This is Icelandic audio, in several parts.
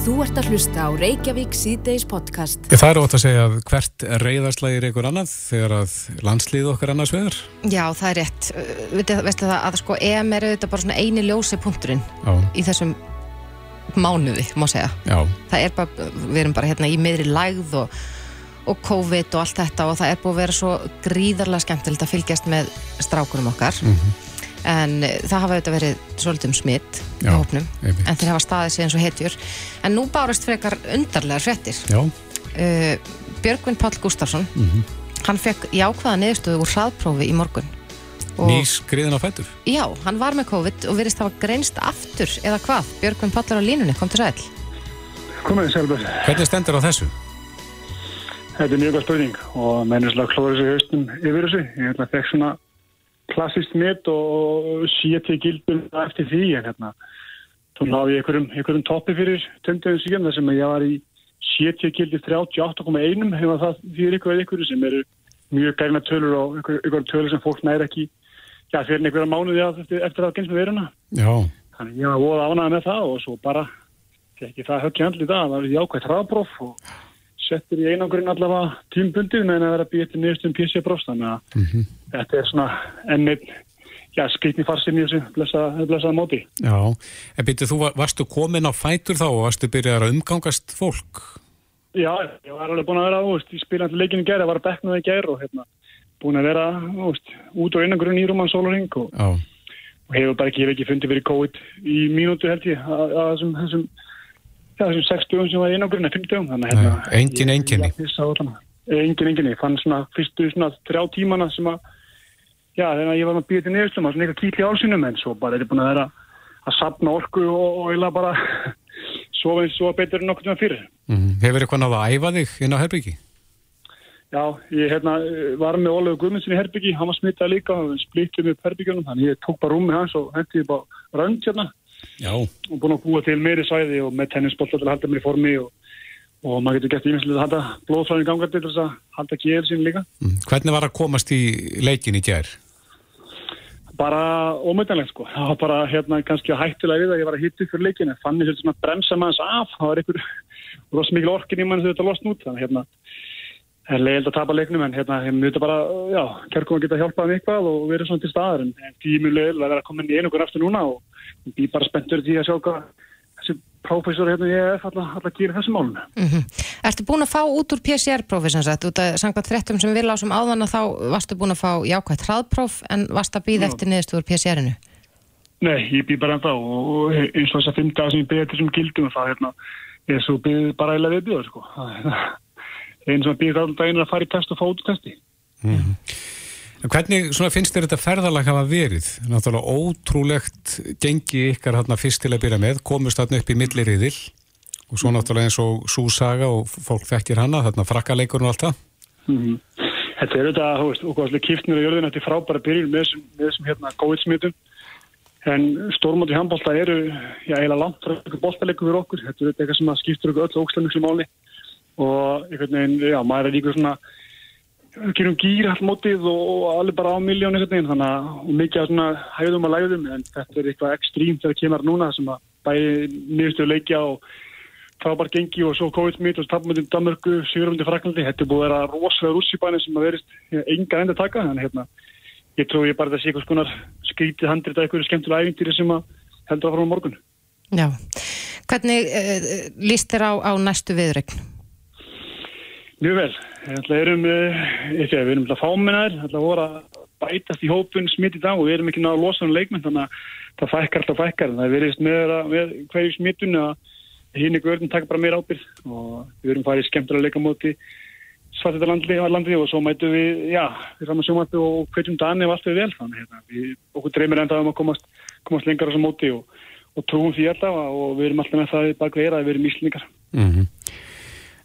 Þú ert að hlusta á Reykjavík síðdeis podcast. Það er ótt að segja að hvert reyðarslægir einhver annað þegar að landslið okkar annars vegar? Já, það er rétt. Veitu, veistu það að sko EM er auðvitað bara svona eini ljósi punkturinn Já. í þessum mánuði, má segja. Já, Það er bara, við erum bara hérna í miðri lægð og, og COVID og allt þetta og það er búið að vera svo gríðarlega skemmtilegt að fylgjast með strákunum okkar. En eh, það hafa auðvitað verið svolítið um smitt í Já, hópnum, einmitt. en þeir hafa staðið sig eins og hetjur. En nú bárast frekar undarlegar fréttir. já, uh, Björgvin Páll Gustafsson Mhm. hann fekk jákvæða niðurstöðu úr hraðprófi í morgun og nýs skriðin á fætur. já, hann var með COVID og virðist hafa greinst aftur eða hvað, Björgvin Páll er á línunni kom til sæl Komið Selbjörn. Hvernig stendur á þessu? Þetta er mjög spurning og mennislega klóður þessu haustum yfir þessu. Ég fekk svona klassist mitt og séti gildum eftir því en hérna þá náði ég einhverjum, einhverjum toppi fyrir tönduðum síðan þar sem ég var í séti gildi 38,1 hefur það fyrir eða ykkur sem eru mjög gæna tölur og ykkur tölur sem fólk næri ekki já, fyrir einhverja mánuði eftir, eftir að gynst með veruna. Já, Þannig ég var voða ánægð með það og svo bara ekki það höggi handli í dag, það var jákvægt hraðbróf og settir í einangurinn allavega tímbundið meðan að vera til nýjastum PC bróst þannig að þetta er svona ennið já, skritni farsin í þessu blessaða blessa móti. já. En byrju, þú var- varstu komin á fætur þá og varstu byrjar að umgangast fólk? Já, ég var alveg búin að vera úst, í spilandi leikinu gæri, ég var að beknaði gæri og hérna, búin að vera úst, út á einangurinn í Rúman Sólaring og, Já, og hefur bara ekki, hef ekki fundið fyrir COVID í mínútu held ég að að þessum, þessum, þessum 60 dögum sem var í einangurinn að 50 dögum þannig að hérna, engin ég- ég. Eh, engin einkenni, ég fann svona fyrstu svona þrjá tímana sem að já, þegar ég var með býðið til niðurslum að svona eitthvað kýtli álsinum en svo bara er þetta búin að vera að sapna orku og, og eila bara sofa eins og betur en nokkur tíma fyrir mm. hefur eitthvað náða að æfa þig inn á herbyggi? Já, ég hérna, var með Ólegu Guðmundsin í Herbyggi, hann var smittað líka og splittum upp Herbyggjunum, þannig ég tók bara rúmi hans og hendi bara rönd hérna Já, og búin að búa til meiri svæði og með tennisbolta til að halda mér í formi og, og maður getur gett ímestlega að halda blóðfræðin gangandi til þess að halda geðil sín líka. mm. hvernig var að komast í leikin í gær? Bara ómyndanlegt sko, það var bara hérna kannski hættulega við að ég var að hitta fyrir leikinu, fann ég svona að bremsa maður af, það var einhver rosa mikil orkin í mann þegar þetta losn út, þannig hérna. Er leiðild að tapa leiknum en hérna ég myndi bara, já, kærkom að geta hjálpað um eitthvað og verið svona til staðar en leiðild að vera að koma inn í einhver aftur núna og ég býr bara spenntur því að sjá hvað þessi prófessor hérna ég er alltaf að gera þessu málunum. mm Ertu búin að fá út úr sagt, út af samkvæmt fréttum sem við lásum áðan að þá varstu búin að fá jákvægt hraðpróf en varst að býða eftir niðurstöður PCR-inu Nei, ég býð bara ennþá og eins og þess að fimm dagar sem ég býð eftir sem gildum það hérna, ég svo býð bara eiginlega við býður sko. Það er eins og býð allan daginn að fara í test og fá út testi. En Hvernig finnst þér þetta ferðalag hafa verið? Náttúrulega ótrúlegt gengi ykkar hérna fyrst til að byrja með, komust þarna upp í milliriðil og svo náttúrulega eins og súsaga og fólk þekkir hana, þarna frakkaleikurinn og allt það. Mm Þetta er þetta, þú veist, og svolítið kiftnir á jörðin eftir frábæra byrjun með þessum, hérna góðsmitum. En stórmóti handbólta eru, já, eiginlega langt frá bóltaleikum fyrir okkur. Þetta er eitthvað sem skiptur okkur öll ókslega miklu máli. Og einhvern veginn, já, maður er líka svona, gerum gýr all mótið og, og alveg bara á miljón einhvern veginn. Þannig að, og mikið að svona hægðum að lægðum, en þetta er eitthvað ekstrím þegar kemur núna sem að bæði nýðustu leikja og frábær gengi og svo COVID-19 og tapmöndum Danmörku, Sigurðundi Fraklandi þetta er búið að vera rosalega rússibæni sem að verist enga enda taka þannig hérna, ég trú ég bara að sé eitthvað skonar skrítið handrið að eitthvað skemmtilega æfintýri sem að heldur fara á morgun Já. Hvernig uh, líst þér á, á næstu viðregn? Mjög vel, við erum ekki, við erum alltaf fámennar alltaf voru að bætast í hópun smitt í dag og við erum ekki náða að losa um leikmenn þannig að það fækkar alltaf fækkar. Það verist með, með hverju smittun að hinn ykkur örnum taka bara meira ábyrð og við erum farið skemmtilega leikamóti svartita landi, landi og svo mætu við, já, við saman sjómættu og hverjum dani og allt við vel. Þannig hérna, við, okkur dreymir enda um að komast, komast lengar á þessu móti og, og trúum því alltaf og við erum alltaf með það bak vera að við erum íslningar. Mm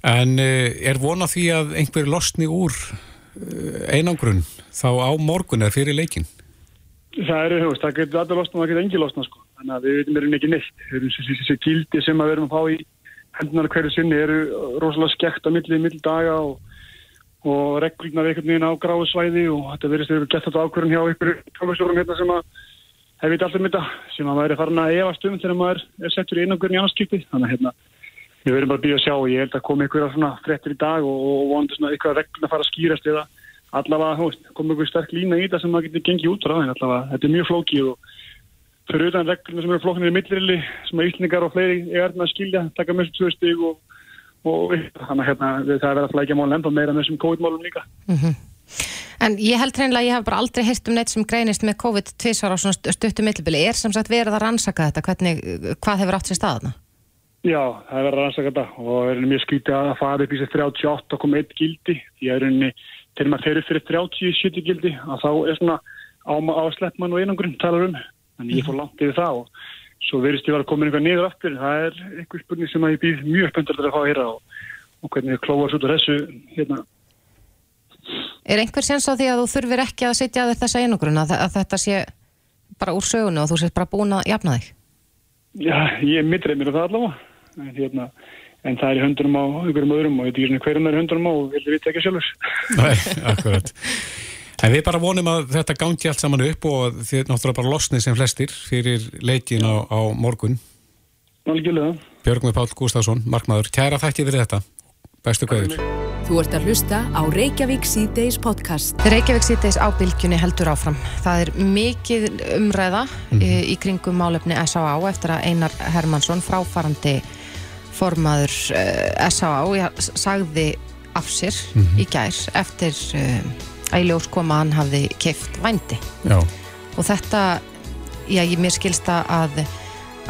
En uh, er vona því að einhver losni úr uh, einangrun þá á morgun eða fyrir leikin? Það eru, veist, það getur allir losna og það getur engi losna, sko. Þannig að við veitum erum ekki neitt. Við erum þessi, gildi sem við erum að fá í hendunar hverju sinni eru rosalega skekt á milli, milli daga og, og reglurnar einhvern veginn á gráðu svæði og þetta verðist að við gett þetta ákvörðun hjá ykkur tókastjórum hérna sem að hef veit alltaf mynda sem að væri farin að efast um þegar maður er settur í einangurinn í annarskipti. Þannig að hérna, við verðum bara að býja að sjá og ég held að koma ykkur svona frettir í dag og, og vonandi svona ykkur að regluna fara að skýrast eða allavega, koma ykkur sterk lína í þetta sem maður getur gengið út frá en allavega, þetta er mjög flókið og fyrir utan regluna sem eru flóknir í millirili sem að Íslingar og fleiri er að skilja, taka þessu tvö stig og, og þannig að hérna, það er verið að flækja málun enda meira með þessum COVID-málum líka. Mm -hmm. En ég held reynilega ég hef bara aldrei heyrt um neitt sem greinist með COVID tvísvar á svona stuttu millibili. Er sem sagt verið að rannsaka þetta? Hvernig, hvað hefur átt sér staðna? Já, það er verið að rannsaka þetta og það er mjög skvítið að fara upp í sér 38 og koma eitt gildi. Ég er unni, til maður fyrir fyrir 30-70 gildi að þá er svona á, á sleppmann og einangurinn talar um. Þannig ég fór langt yfir það og svo verist ég var að koma einhver niður aftur. Það er einhver spurning sem ég býð mjög spöndur að fá að hýra og, og hvernig ég klóðast út af þessu hérna Er einhver sens á því að þú þurfir ekki að sitja að þessa einogrun að, að þetta sé bara úr sögunu og þú sést bara búin að jafna þig? Já, ég mittreið mér það allavega en, hérna, en það er í höndunum á ykkurum öðrum og ég veit ekki hverjum það er í höndunum á og vilja vita ekki sjálfur Nei, akkurat En við bara vonum að þetta gangi allt saman upp og þið náttúrulega bara losni sem flestir fyrir leikin á, á morgun Algjörlega Björgum Pál Gustafsson, markmaður, kæra þakki fyrir þetta Bestu kveður Þú ert að hlusta á Reykjavík C-Days podcast. Reykjavík C-Days á bylgjunni heldur áfram. Það er mikið umræða mm. í, í kringum málefni S.A.A. eftir að Einar Hermansson, fráfarandi formaður uh, eh, S.A.A. sagði af sér mm -hmm. í gær eftir uh, að í ljós koma hann hafði keift vændi. Já. Og þetta, já, ég mér skilsta að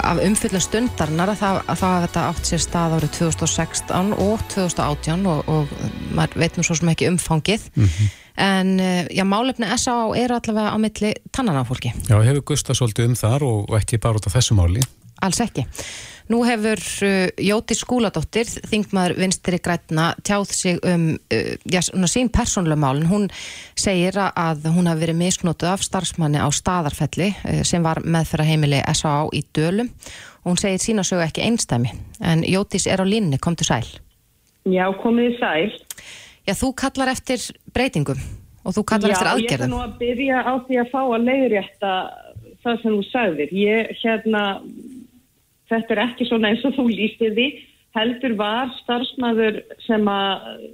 af umfyllum stundarnar að það, að það að þetta átt sér stað árið 2016 og 2018 og, og maður veit nú svo sem ekki umfangið mm -hmm. en eh, já, málefni S.A.A. eru allavega á milli tannanáfólki. Já, hefur Gustaf svolítið um þar og, og ekki bara út af þessu máli? Alls ekki. Nú hefur uh, Jóti Skúladóttir, þingmaður vinstri grætna, tjáð sig um uh, já, sín persónulega málun. Hún segir að hún hafi verið misnótuð af starfsmanni á staðarfelli uh, sem var meðferða heimili S.A.A. í dölum og hún segir sína sögu ekki einstæmi. En Jótis er á línni, kom til sæl. Já, komið í sæl. Já, þú kallar eftir breytingum og þú kallar já, eftir aðgerðum. Já, ég ætla nú að byrja á því að fá að leiðrétta það sem þú sagðir. Ég, hérna þetta er ekki svona eins og þú lístið því heldur var starfsmæður sem að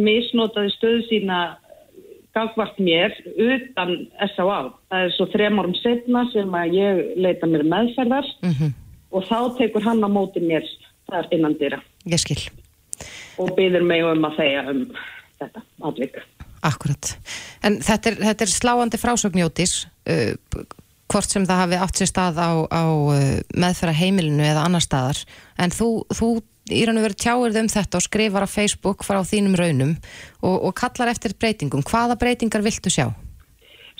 misnotaði stöðu sína gafvart mér utan S.A.A. Það er svo þrem árum setna sem að ég leita mér meðferðar mm -hmm. og þá tekur hann á móti mér þar innan dýra. Ég skil. Og byður mig um að þegja um þetta aðvika. Akkurat. En þetta er, þetta er sláandi frásögnjótis. Hvort sem það hafi átt sér stað á, á uh, meðferða heimilinu eða annar staðar en þú, þú í raun og veru tjáir um þetta og skrifar á Facebook frá þínum raunum og, og kallar eftir breytingum. Hvaða breytingar viltu sjá?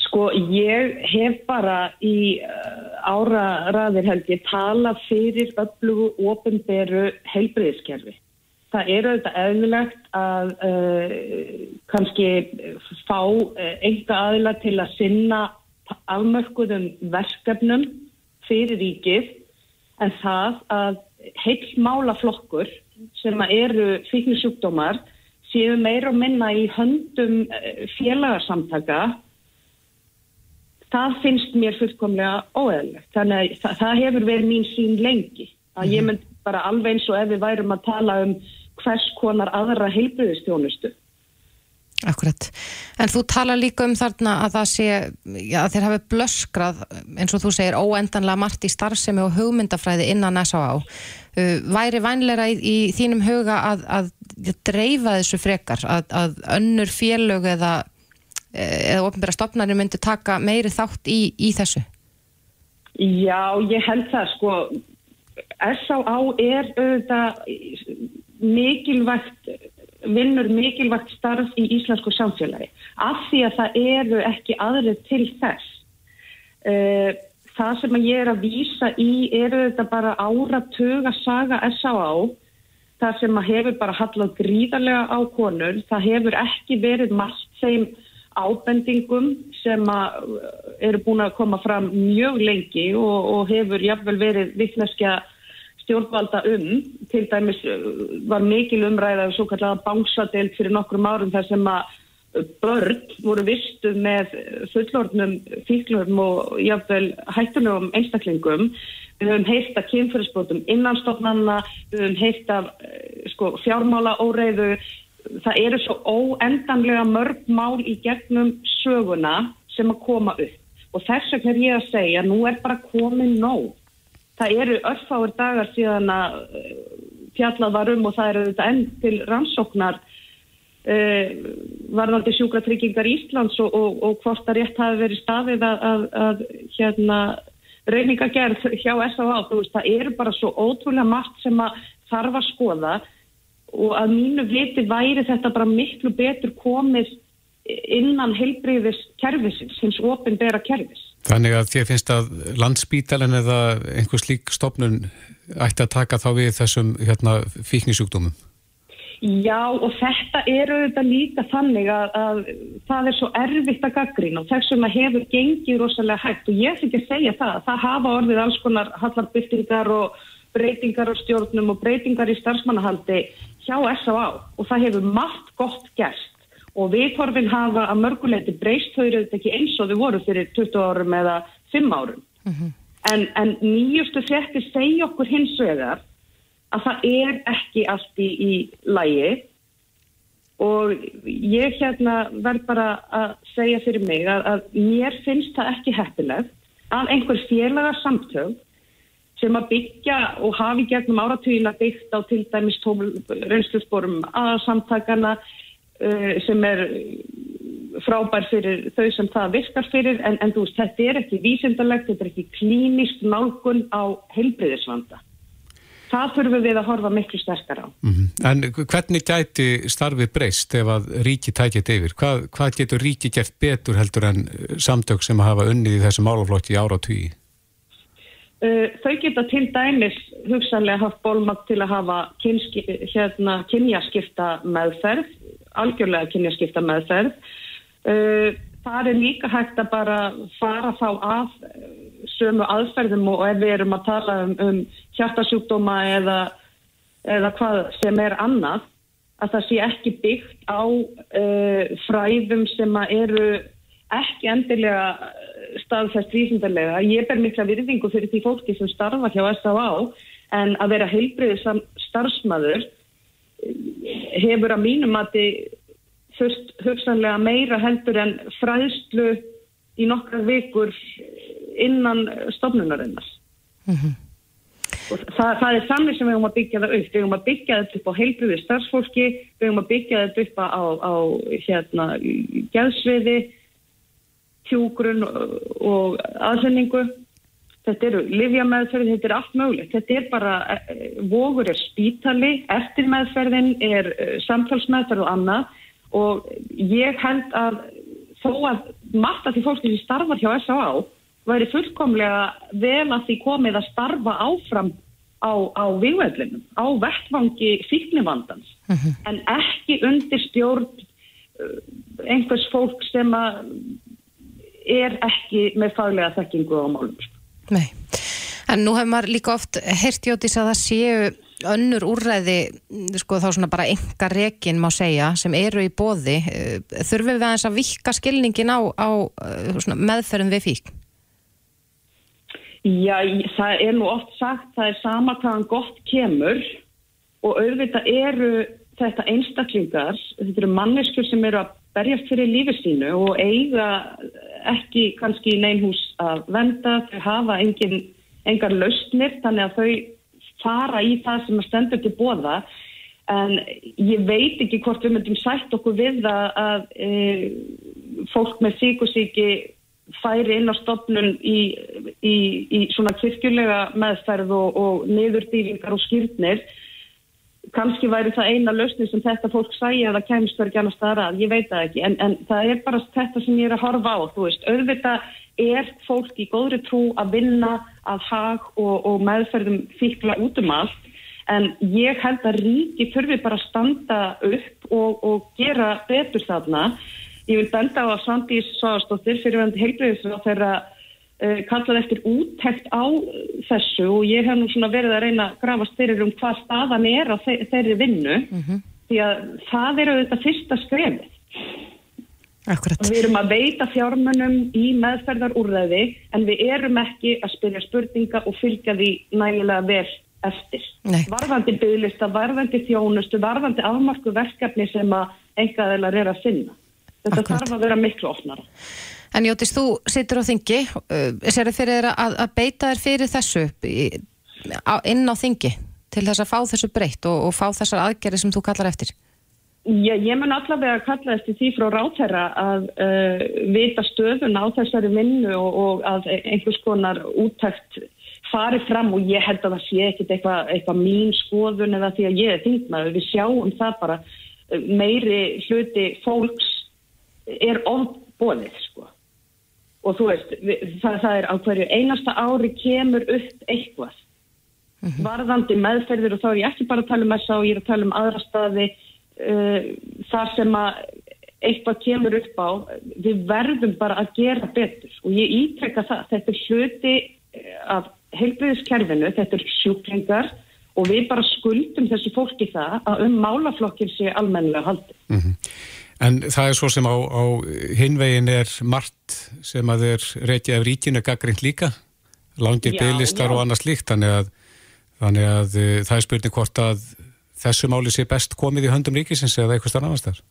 Sko ég hef bara í uh, ára ræðir held ég tala fyrir öllu ofinberu heilbreyðiskerfi. Það er auðvitað eðlilegt að uh, kannski fá uh, einhver aðila til að sinna afmörkuðum verkefnum fyrir ríkið en það að heil málaflokkur sem eru fíknisjúkdómar séu meira og minna í höndum eh, félagarsamtaka það finnst mér fullkomlega óeðlegt. Þannig að það, það hefur verið mín sín lengi. Að ég mhm. mynd bara alveg eins og ef við værum að tala um hvers konar aðra heilbröðistjónustu. Akkurat. En þú tala líka um þarna að það sé, já, þeir hafi blöskrað, eins og þú segir, óendanlega margt í starfsemi og hugmyndafræði innan S.A.A. Uh, væri vænleira í, í þínum huga að, að dreifa þessu frekar, að, að önnur félög eða, eða ofnbæra stopnarnir myndi taka meiri þátt í, í þessu? Já, ég held það, sko, S.A.A. er auðvitað mikilvægt vinnur mikilvægt starf í íslensku samfélagi af því að það eru ekki aðrið til þess. Eh, það sem ég er að vísa í eru þetta bara áratuga saga S.A.A. Það sem hefur bara hallað gríðarlega á konur. Það hefur ekki verið margt þeim ábendingum sem eru búin að koma fram mjög lengi og, og hefur jafnvel verið vittneskja stjórnvalda um, til dæmis uh, var mikil umræða svo kallega bánsadelt fyrir nokkrum árum þar sem að uh, börn voru vistuð með fullordnum fíklum og jáfnveil hættunum einstaklingum Við höfum heilt að kynfyrirsbrotum innanstofnanna, við höfum heilt að eh, sko, fjármála óreiðu. Það eru svo óendanlega mörg mál í gegnum söguna sem að koma upp. Og þess vegna er ég að segja, nú er bara komin nóg. Það eru örfáir dagar síðan að eh, fjallað var um og það eru þetta enn til rannsóknar uh, varðandi sjúkratryggingar Íslands og, og, og hvort að rétt hafi verið stafið að, að, að hérna reyningagerð hjá S.A.A. það eru bara svo ótrúlega margt sem að þarf að skoða og að mínu viti væri þetta bara miklu betur komið innan heilbriðis kervisins, hins ofinbera kervis. Þannig að þér finnst að landsbítalinn eða einhvers lík stopnun ætti að taka þá við þessum hérna, fíknisjúkdómum? Já og þetta eru þetta líka þannig að, að það er svo erfitt að gaggrina og þessum að hefur gengið rosalega hægt og ég fikk að segja það að það hafa orðið alls konar hallarbyrtingar og breytingar á stjórnum og breytingar í starfsmannahaldi hjá S.A.A. og það hefur margt gott gerst og viðhorfin hafa að mörguleiti breyst. Þau eru þetta ekki eins og þau voru fyrir 20 árum eða 5 árum. Mm -hmm. en, en nýjustu frettir segja okkur hins vegar að það er ekki allt í, í lægi og ég hérna verð bara að segja fyrir mig að, að mér finnst það ekki heppilegt að einhver félagar samtög sem að byggja og hafi gegnum áratugina byggt á til dæmis reynslusborum að samtakana sem er frábær fyrir þau sem það virkar fyrir en, en þú veist þetta er ekki vísindalegt, þetta er ekki klínist nálgun á heilbriðisvanda það þurfum við að horfa miklu sterkar á. Mm -hmm. En hvernig gæti starfið breyst ef að ríki tækit yfir? Hvað, hvað getur ríki gert betur heldur en samtök sem hafa unnið í þessu málaflokki ára og tugi? Uh, þau geta til dæmis hugsanlega haft bólmagt til að hafa kynski, hérna, kynjaskipta meðferð, algjörlega kynjaskipta meðferð. Uh, það er líka hægt að bara fara þá af sömu aðferðum og ef við erum að tala um, um hjartasjúkdóma eða, eða hvað sem er annað að það sé ekki byggt á uh, fræðum sem eru ekki endilega staðfæst vísindarlega. Ég ber mikla virðingu fyrir því fólki sem starfa hjá S.A.A. en að vera heilbriðið starfsmæður hefur að mínum að þið þurft hugsanlega meira heldur en fræðslu í nokkra vikur innan stofnunarinnar. Mm -hmm. það, það er þannig sem við höfum að byggja það upp. Við höfum að byggja þetta upp á heilbriði starfsfólki, við höfum að byggja þetta upp á, á hérna, gæðsviði, tjúgrun og aðsendingu. Þetta eru livjameðferði, þetta er allt mögulegt. Þetta er bara, eh, vogur er spítali, eftir meðferðin er eh, samtalsmeðferð og annað og ég held að þó að margt að því fólki sem starfar hjá S.A.A væri fullkomlega vel að því komið að starfa áfram á, á vývæðlinum, á vettvangi fíknivandans, uh mhm. -huh. en ekki undir stjórn uh, einhvers fólk sem er ekki með faglega þekkingu á málum. Nei, en nú hefur maður líka oft hertjótis að það séu önnur úrræði, sko þá svona bara enga rekin má segja, sem eru í bóði. Uh, þurfum við aðeins að vika skilningin á, á uh, meðferðin við fíkn? Já, það er nú oft sagt, það er sama hvaðan gott kemur og auðvitað eru þetta einstaklingar, þetta eru manneskur sem eru að berjast fyrir lífið sínu og eiga ekki kannski í neinhús að venda, þau hafa engin, engar lausnir þannig að þau fara í það sem að stendur til bóða en ég veit ekki hvort við myndum sætt okkur við að, að e, fólk með síkusíki færi inn á stopnun í, í, í svona kirkjulega meðferð og, og niðurdýringar og skýrtnir kannski væri það eina lausni sem þetta fólk sæja eða kemst verið gæna staðra ég veit það ekki, en, en það er bara þetta sem ég er að horfa á, þú veist, auðvitað er fólk í góðri trú að vinna að hag og, og meðferðum fíkla út um allt en ég held að ríki þurfi bara að standa upp og, og gera betur þarna. Ég vil benda á að Svandís Svagastóttir fyrirvændi heilbreyðisra þeirra uh, kallaði eftir úttækt á þessu og ég hef nú svona verið að reyna að grafast fyrir um hvað staðan er á þeirri vinnu mm -hmm. því að það eru þetta fyrsta skrefið. Akkurat. Við erum að veita fjármunum í meðferðarúrræði en við erum ekki að spyrja spurninga og fylgja því nægilega vel eftir. Nei. Varðandi bygglista, varðandi þjónustu, varðandi afmarku verkefni sem að einhverjaðilar er að finna. Þetta Akkurat. þarf að vera miklu ofnara. En Jótis, þú situr á þingi, sér þið fyrir þér að, að beita þér fyrir þessu inn á þingi til þess að fá þessu breytt og, og fá þessar aðgerði sem þú kallar eftir? Já, ég mun allavega kalla eftir því frá ráþæra að uh, vita stöðun á þessari vinnu og, og að einhvers konar úttækt fari fram og ég held að það sé ekkit eitthvað eitthva mín skoðun eða því að ég er þingmaður. Við sjáum það bara uh, meiri hluti fólks er ofbóðið sko. Og þú veist, það, það er á hverju einasta ári kemur upp eitthvað. Varðandi meðferðir og þá er ég ekki bara að tala um þessa og ég er að tala um aðra staði uh, þar sem að eitthvað kemur upp á, við verðum bara að gera betur og ég ítrekka það, þetta er hluti eh, af heilbriðiskerfinu, þetta er sjúklingar og við bara skuldum þessu fólki það að um málaflokkin sé almennilega haldið. En það er svo sem á, á hinvegin er margt sem að er reykja af ríkinu gaggrind líka, langir Já, bygglistar já. og annað slíkt, þannig að, þannig að uh, það er spurning hvort að þessu máli sé best komið í höndum ríkisins eða eitthvað starf annars þar.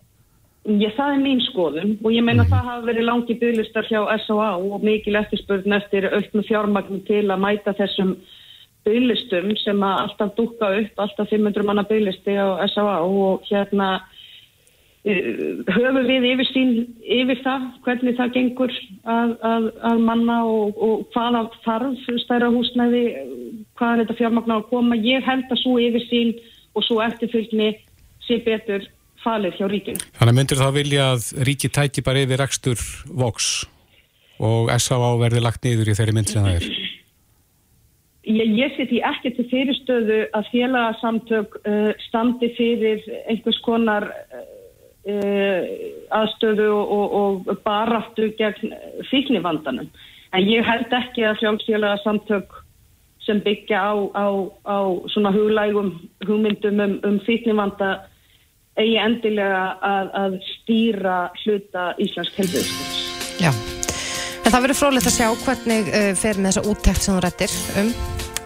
Ég, það er mín skoðun og ég meina það hafa verið langi bygglistar hjá S.A.A. og mikil eftirspurn eftir auknu fjármagnum til að mæta þessum bygglistum sem að alltaf dúkka upp, alltaf 500 manna bygglisti á S.A.A. og hérna höfum við yfir sín yfir það, hvernig það gengur að, að, að manna og, og hvaða þarf stærra húsnæði, hvaða er þetta fjármagna að koma. Ég held að svo yfir sín og svo eftirfylgni sé betur falið hjá ríkinu. Þannig að myndir þá vilja að ríki tæki bara yfir rekstur Vox og S.A.A. verði lagt niður í þeirri mynd sem það er. Ég, ég sé því ekki til fyrirstöðu að félagsamtök uh, standi fyrir einhvers konar uh, aðstöðu og, og, og baráttu gegn fíknivandanum. En ég held ekki að frjálfsfélagsamtök sem byggja á, á, á svona huglægum hugmyndum um, um fíknivanda eigi endilega að, að stýra hluta Íslands helbiðskons. Já. En það verður frólægt að sjá hvernig uh, fer með þessa úttekt sem þú rættir um.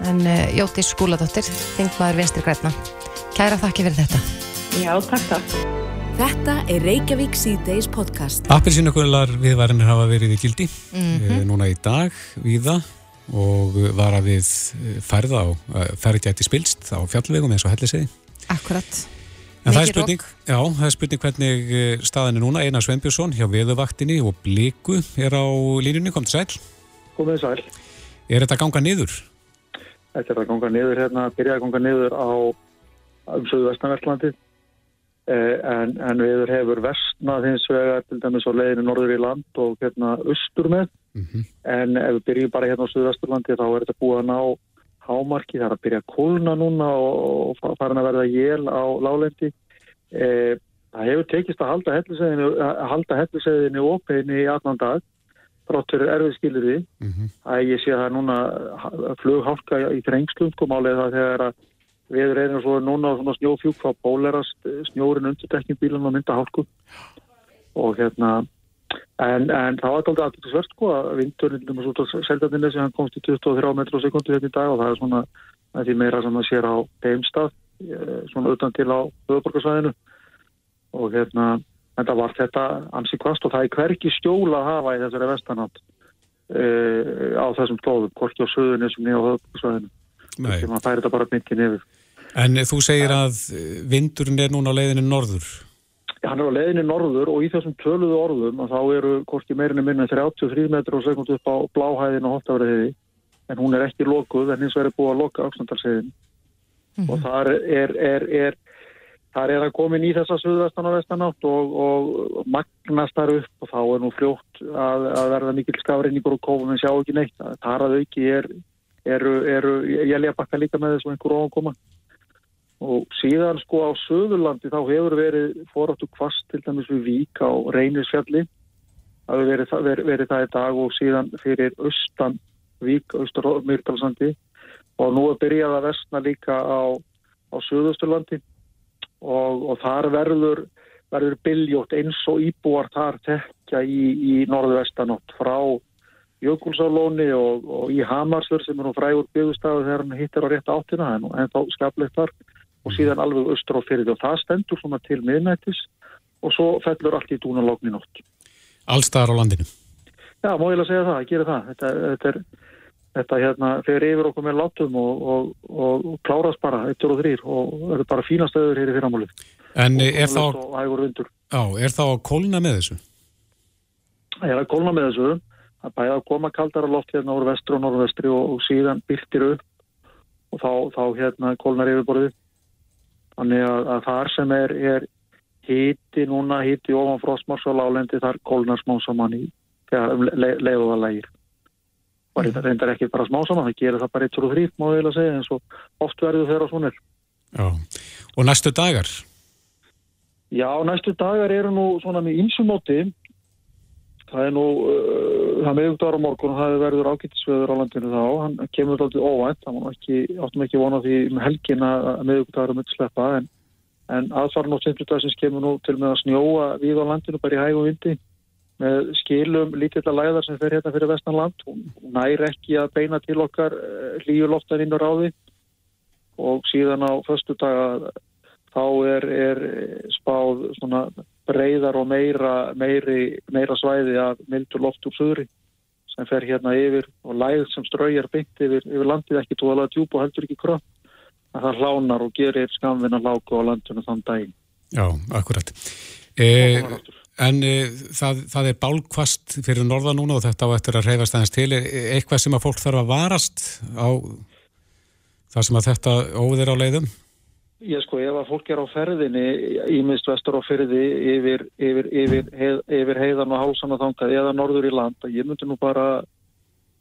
En uh, Jótis Skúladóttir, þingmaður vinstri græna. Kæra þakki fyrir þetta. Já, takk takk. Þetta er Reykjavík C-Days podcast. Appelsínugular viðvarinir hafa verið í gildi mm núna í dag viða og vara við eh, færð á færð gæti spilst á fjallvegum eins og hellisegi. Akkurat. En það er spurning, já, það er spurning hvernig eh, staðan er núna. Einar Sveinbjörnsson hjá Veðuvaktinni og Bliku er á línunni, kom til sæl. komið sæl. Er þetta að ganga niður? Þetta er að ganga niður hérna, byrja að ganga niður á um söðu vestanvertlandi en, en viður hefur vestnað hins vegar til dæmis á leiðinu norður í land og hérna austur með Mm en ef við byrjum bara hérna á söðu vesturlandi þá er þetta búið að ná hámarki, það er að byrja að kólna núna og, og farin að verða jél á lálendi. E, það hefur tekist að halda halda helliseiðinu opinni í allan dag, þráttur erfið skilur því. -hmm. að ég sé það núna flughálka í þrengslum komálið það þegar að við reynum svo núna svona snjófjúk þá bólerast snjórin undir dekkin bílun og mynda hálku. Og hérna en, en það var aldrei alltaf svört sko að vindurinn út á seldandinni sem hann komst í 23 metru á sekundi hérna í dag og það er svona því meira sem maður sér á heimstað svona utan til á höfuborgarsvæðinu og hérna en það var þetta ansi kvast og það er hverki skjóla að hafa í þessari vestanátt uh, á þessum stóðum, hvorki á söðunni sem niður á höfuborgarsvæðinu sem að færi þetta bara myndi niður En þú segir að eh, vindurinn er núna á leiðinu norður. hann er á leiðinni norður og í þessum töluðu orðum að þá eru hvorki meirinni minna en 33 metrar á sekund upp á bláhæðin og holtafriði en hún er ekki lokuð en hins er búið að loka ákstandalsegin og þar er, er, er þar er að komin í þessa suðvestan og vestanátt og, og magnast þar upp og þá er nú fljótt að, að verða mikil skafrinningur og kófum en sjá ekki neitt. Þar að auki er, eru, eru ég lega bakka líka með þessum einhver ofankoma og síðan sko á Suðurlandi þá hefur verið foráttu kvast til dæmis við Vík á Reynisfjalli. Það hefur verið, verið, verið það í dag og síðan fyrir austan Vík, austur Mýrdalsandi. Og nú er byrjað að vestna líka á, á Suðusturlandi og, og þar verður verður byljótt eins og íbúar þar tekja í, í norðvestanótt frá Jökulsálóni og, og í Hamarsfjörð sem er nú frægur byggustafið þegar hann hittir á rétt áttina. En þá skapleitt þar og síðan alveg austur á fyrir og það stendur svona til miðnættis og svo fellur allt í dúnalóknin nótt. Allstaðar á landinu? Já, má ég lega segja það, ég gerir það. Þetta, þetta, er, þetta hérna, fer yfir okkur með látum og, og, og, og klárast bara, eittur og þrýr og það er bara fínastöður hér í fyrramálið. En er þá, á, er þá að kólna með þessu? Það er að kólna með þessu að bæða að koma kaldara loft hérna úr vestru og norðvestri og, og síðan byrtir upp og þá, þá hérna kólnar yfirborðið. Þannig að, að þar sem er, er híti núna, híti ofan frostmars og lálendi þar kólnar smá saman í þegar le, leiðu það lægir. Það mm. reyndar ekki bara smá saman, það gerir það bara eitt og þrýtt má ég vilja segja eins og oft verður þeirra svonir. Já, og næstu dagar? Já, næstu dagar eru nú svona með ímsumóti Það er nú, uh, það meðugdagur á morgun og það verður ágættisveður á landinu þá, hann kemur alltaf óvænt, það áttum ekki vona því með helgin að meðugdagur er myndið sleppa, en, en aðfarn og simplutagsins kemur nú til með að snjóa við á landinu bara í hægum vindi með skilum lítilla læðar sem fer hérna fyrir vestanland, hún nær ekki að beina til okkar uh, líuloftan inn á ráði. Og síðan á förstu daga þá er, er spáð svona breyðar og meira, meiri, meira svæði af mildur loft úr söðri sem fer hérna yfir og læð sem ströyjar byggt yfir, yfir landið ekki tóðalega djúb og heldur ekki kröpp að það hlánar og gerir skamvinna láku á landinu þann daginn. Já, akkurat. E, en e, það, það er bálkvast fyrir norða núna og þetta á eftir að reyfast aðeins til. E, eitthvað sem að fólk þarf að varast á það sem að þetta óðir á leiðum? Ég sko, ef að fólk er á ferðinni ímist vestur á ferði yfir, yfir, yfir, heið, yfir heiðan og hálsan og þangað eða norður í land ég myndi nú bara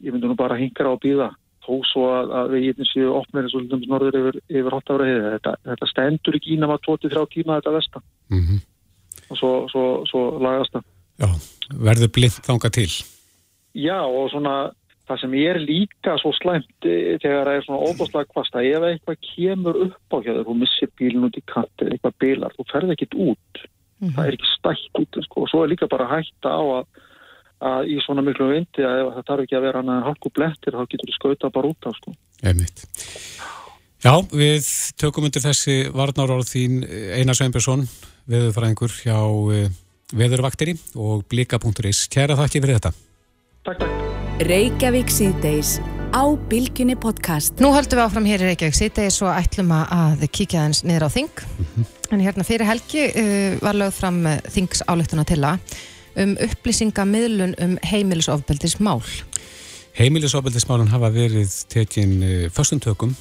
ég myndi nú bara hingra á býða þó svo að, að við getnum séu opnir eins og hlutums norður yfir, yfir hottafra heiði þetta, þetta stendur ekki ína maður 23 tíma þetta vestan. Mm -hmm. og svo, svo, svo lagast það. Já, verður blind þangað til? Já, og svona það sem er líka svo slæmt eh, þegar það er svona óbúslega kvasta ef eitthvað kemur upp á hjá þér þú missir bílun út í katt eða eitthvað bílar þú ferð ekkit út, mm -hmm. það er ekki stætt út sko. og svo er líka bara hætta á að, að í svona miklu vindi að það þarf ekki að vera hann að halku blettir þá getur þú skauta bara út á sko. Já, við tökum undir þessi varnáráð þín Einar Sveinbjörnsson veðurfræðingur hjá uh, veðurvakteri og blika.is Kæra þakki fyrir þetta Takk, takk Reykjavík síðdeis á Bilginni podcast. Nú höldum við áfram hér í Reykjavík síðdeis og ætlum að kíkja þess niður á þing. Mm -hmm. En hérna fyrir helgi uh, var lögð fram uh, þings áleituna til að um upplýsingamiðlun um heimilisofbeldismál. Heimilisofbeldismálun hafa verið tekin uh, förstum tökum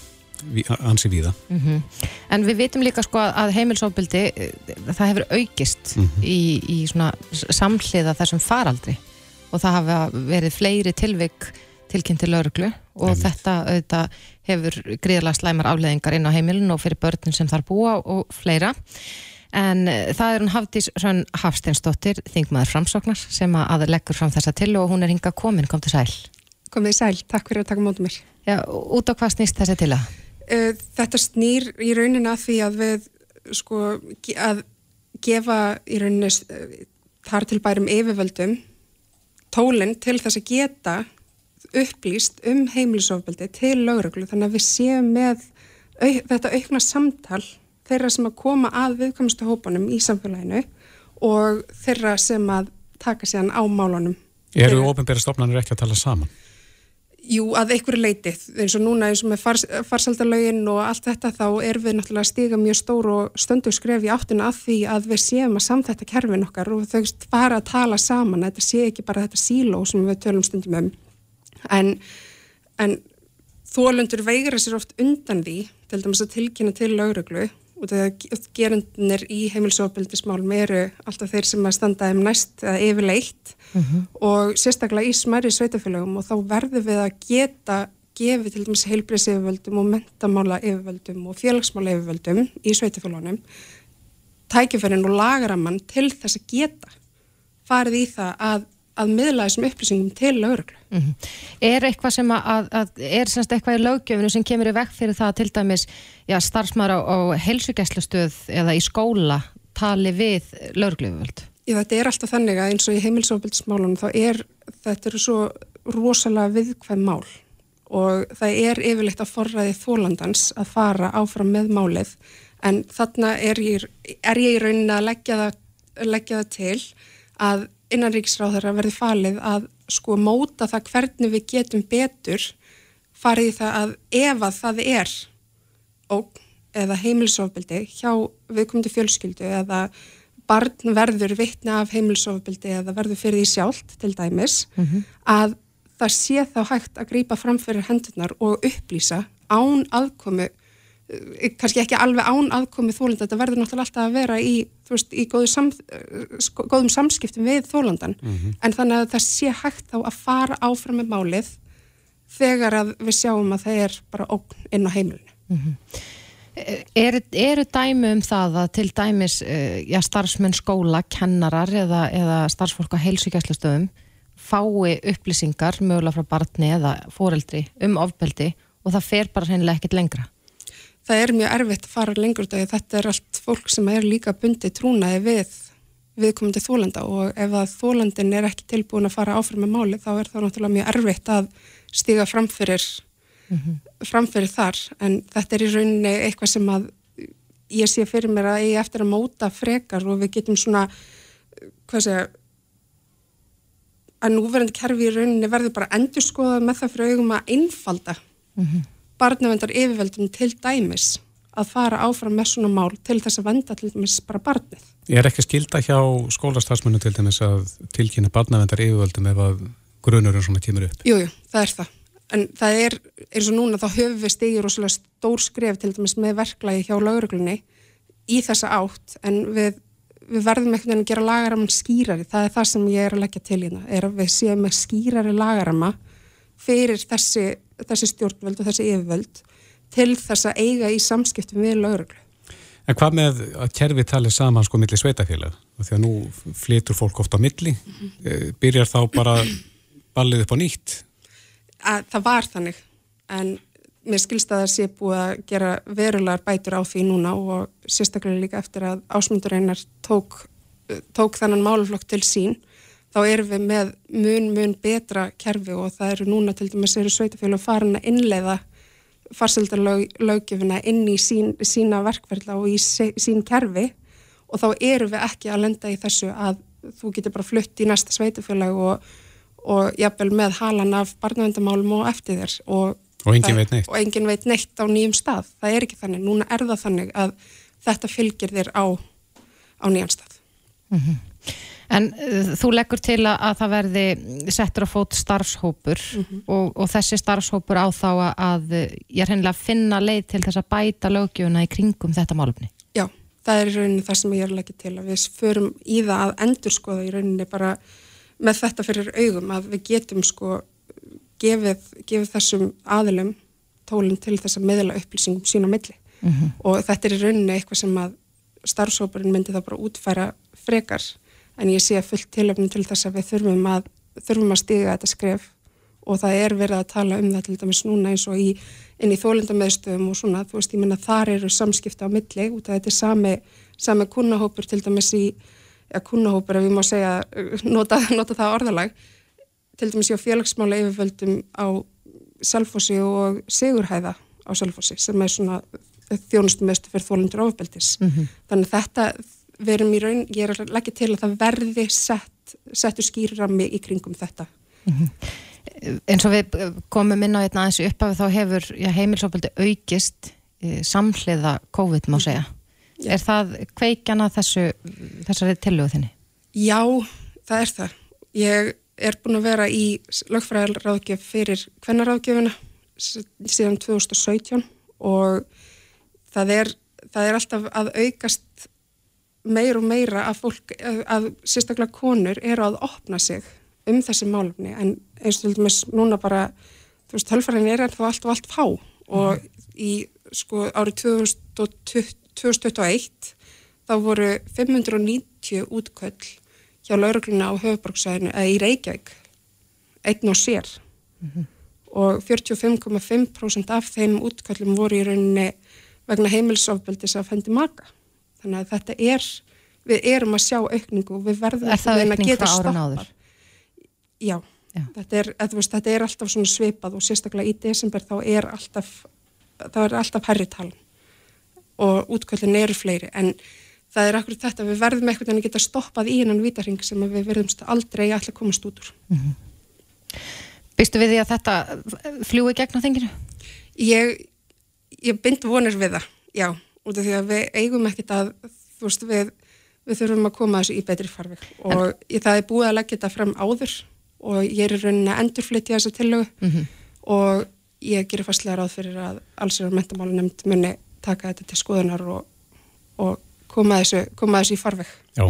ansi víða. Mm -hmm. En við vitum líka sko að heimilisofbeldi uh, það hefur aukist mm -hmm. í, í samhliða þessum faraldri og það hafa verið fleiri tilvik tilkynnt til lauruglu og Einmitt. þetta auðvitað hefur gríðarlega slæmar afleðingar inn á heimilin og fyrir börnin sem þar búa og fleira. En eh, það er hún Hafdís Rönn Hafsteinsdóttir, þingmaður framsóknar sem að leggur fram þessa til og hún er hinga komin, kom til sæl. Komið sæl, takk fyrir að taka mótum mér. Já, út á hvað snýst þessi til að? Eh, þetta snýr í rauninna því að við sko að gefa í rauninni eh, þar til bærum yfirvöldum tólinn til þess að geta upplýst um heimilisofbeldi til lögreglu þannig að við séum með au, þetta aukna samtal þeirra sem að koma að viðkomustu hópanum í samfélaginu og þeirra sem að taka sér á málunum. Eru ofinbæra stofnanir ekki að tala saman? Jú, að einhverju leitið, eins og núna eins og með fars, farsaldalögin og allt þetta þá er við náttúrulega að stiga mjög stór og stöndu skref í áttuna að því að við séum að samþetta kerfin okkar og þau fara að tala saman, þetta sé ekki bara þetta síló sem við tölum stundum um. En, en þólundur veigra sér oft undan því til dæmis að tilkynna til lauruglu og þegar gerundinir í heimilsofbildismálum eru alltaf þeir sem að standa um næst eða yfirleitt mm -hmm. og sérstaklega í smæri sveitafélagum og þá verður við að geta gefið til dæmis heilbreyðs yfirvöldum og mentamála yfirvöldum og félagsmála yfirvöldum í sveitafélagunum tækifærin og lagaramann til þess að geta farið í það að að miðla þessum upplýsingum til lauruglu. Mm -hmm. Er eitthvað sem að, að er semst eitthvað í löggjöfunu sem kemur í vekk fyrir það til dæmis já, starfsmæra á, á helsugæslustöð eða í skóla tali við lögregluföld? Já, þetta er alltaf þannig að eins og í heimilsofbildismálunum þá er, þetta eru svo rosalega viðkvæm mál og það er yfirleitt að forræði þólandans að fara áfram með málið en þarna er ég, er ég í rauninni að leggja það, leggja það til að innanríksráðara verði falið að sko móta það hvernig við getum betur farið það að ef að það er óg eða heimilsofbildi hjá viðkomandi fjölskyldu eða barn verður vittna af heimilsofbildi eða verður fyrir því sjálft til dæmis mm -hmm. að það sé þá hægt að grýpa framfyrir hendunar og upplýsa án aðkomi eh, kannski ekki alveg án aðkomi þólanda, þetta verður náttúrulega alltaf að vera í, veist, í góðu sam, sko, góðum samskiptum við þólandan mm -hmm. en þannig að það sé hægt þá að fara áfram með málið þegar að við sjáum að það er bara ógn inn á heimilinu mm -hmm. Eru er dæmi um það að til dæmis eh, já, starfsmenn skóla, kennarar eða, eða starfsfólk á heilsíkjæslustöðum fái upplýsingar mögulega frá barni eða foreldri um ofbeldi og það fer bara hennilega ekkit lengra? Það er mjög erfitt að fara lengur þegar þetta er allt fólk sem er líka bundið trúnaði við viðkomandi þólanda og ef að þólandin er ekki tilbúin að fara áfram með máli þá er það náttúrulega mjög erfitt að stiga framfyrir mm -hmm. framfyrir þar en þetta er í rauninni eitthvað sem að ég sé fyrir mér að ég eftir að móta frekar og við getum svona hvað segja að núverandi kerfi í rauninni verður bara endur skoða með það fyrir augum að einfalda mm -hmm. barnavendar yfirveldum til dæmis að fara áfram með svona mál til þess að venda til dæmis bara barnið. Ég er ekki skilda hjá skólastafsmennu til dæmis að tilkynna barnavendar yfirveldum ef að grunurinn svona kemur upp? Jújú, jú, það er það en það er eins og núna þá höfum við stegið rosalega stór skref til dæmis með verklagi hjá lauruglunni í þessa átt en við, við verðum einhvern veginn að gera lagaramann skýrari það er það sem ég er að leggja til hérna er að við séum með skýrari lagarama fyrir þessi, þessi stjórnvöld og þessi yfirvöld til þess að eiga í samskiptum við lauruglu En hvað með að kerfi talið saman sko millir sveitafélag? Því að nú flytur fólk ofta á milli, mm -hmm. byrjar þá bara ballið upp á nýtt? Að, það var þannig. En mér skilst að það sé búið að gera verulegar bætur á því núna og sérstaklega líka eftir að ásmundureinar tók, tók þannan máluflokk til sín þá erum við með mun mun betra kerfi og það eru núna til dæmis eru sveitafélag farin að innleiða farseldarlaugjöfuna inn í sín, sína verkverðla og í sín kerfi. Og þá eru við ekki að lenda í þessu að þú getur bara flutt í næsta sveitafélag og og jafnvel með halan af barnavendamálum og eftir þér og, og, engin það, og engin veit neitt á nýjum stað. Það er ekki þannig, núna er það þannig að þetta fylgir þér á, á nýjan stað. Mm -hmm. En uh, þú leggur til að, að það verði settur á fót starfshópur mm -hmm. og, og þessi starfshópur á þá að, að ég er hennilega að finna leið til þess að bæta lögjöfuna í kringum þetta málumni Já, það er í rauninni það sem ég er að leggja til að við förum í það að endurskoða í rauninni bara með þetta fyrir augum að við getum sko gefið, gefið þessum aðilum tólinn til þess að meðla upplýsingum sín á milli. Mm -hmm. og þetta er í rauninni eitthvað sem að starfsóparinn myndi þá bara útfæra frekar. En ég sé fullt tilöfnum til þess að við þurfum að, þurfum að stiga þetta skref. Og það er verið að tala um það til dæmis núna eins og í, inn í þólendameðstöðum og svona, þú veist, ég menna þar eru samskipta á milli út af þetta er sami, sami kunnahópur til dæmis í eða kunnahópur ef ég má segja nota, nota það orðalag til dæmis ég á félagsmála yfirvöldum á Selfossi og Sigurhæða á Selfossi sem er svona þjónustum meðstu fyrir þólendur ofbeldis mm -hmm. þannig þetta við erum í raun, ég er að leggja til að það verði sett, settu skýrrami í kringum þetta mm -hmm. eins og við komum inn á einna aðeins uppafi þá hefur heimilsofbeldi aukist eh, samhliða COVID má segja Er það kveikjana þessu, þessari tilöðu þinni? Já, það er það. Ég er búin að vera í lögfræðarráðgjöf fyrir kvennaráðgjöfuna síðan 2017 og það er, það er alltaf að aukast meir og meira að fólk, að sérstaklega konur eru að opna sig um þessi málumni en eins og núna bara, þú veist, hölfræðin er ennþá allt og allt fá og í sko árið 2020 2021 þá voru 590 útköll hjá laurugluna á höfuborgsvæðinu eða í Reykjavík einn og sér mm -hmm. og 45,5% af þeim útköllum voru í rauninni vegna heimilsofbeldis af hendi maka þannig að þetta er við erum að sjá aukningu og við verðum Er það að aukning geta áður? Já, Já. Þetta, er, að, veist, þetta er alltaf svipað og sérstaklega í desember þá er alltaf, þá er alltaf herri talan og útköllin eru fleiri en það er akkur þetta, við verðum einhvern veginn að geta stoppað í hennan vítarhing sem að við verðumst aldrei að komast út úr. Býstu við því að þetta fljúi gegn á þinginu? Ég, ég bind vonir við það, já, út af því að við eigum ekkert að, þú veist, við, við þurfum að koma þessu í betri farveg og ég, það er búið að leggja þetta fram áður og ég er í rauninni að endurflytja þessa tillögu Mhm. og ég gerir fastlega ráð fyrir að allsir og mentamálu nefnd muni taka þetta til skoðunar og, og koma, þessu, koma þessu í farveg. Já.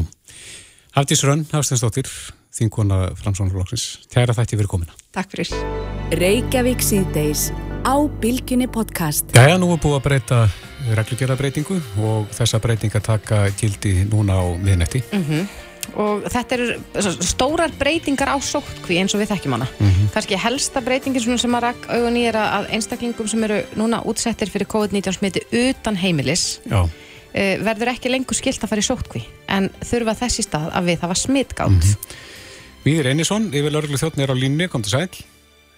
Hafdís Rönn, Hafsteinsdóttir, þingkona Framsónarflokksins. Kæra þætti fyrir komina. Takk fyrir. Reykjavík síðdeis á Bilginni podcast. Jæja, nú er búið að breyta reglugjörðabreitingu og þessa breytinga taka gildi núna á miðnetti. Og þetta eru stórar breytingar á sótkví eins og við þekkjum hana kannski helsta breytingin svona sem að rakk augun í er að að einstaklingum sem eru núna útsettir fyrir COVID-19 smiti utan heimilis Já. uh, verður ekki lengur skilt að fara í sótkví en þurfa þess í stað að við það var smitgátt Víðir Einarsson, yfir lörglu þjóttn er á línni, kom til sæl.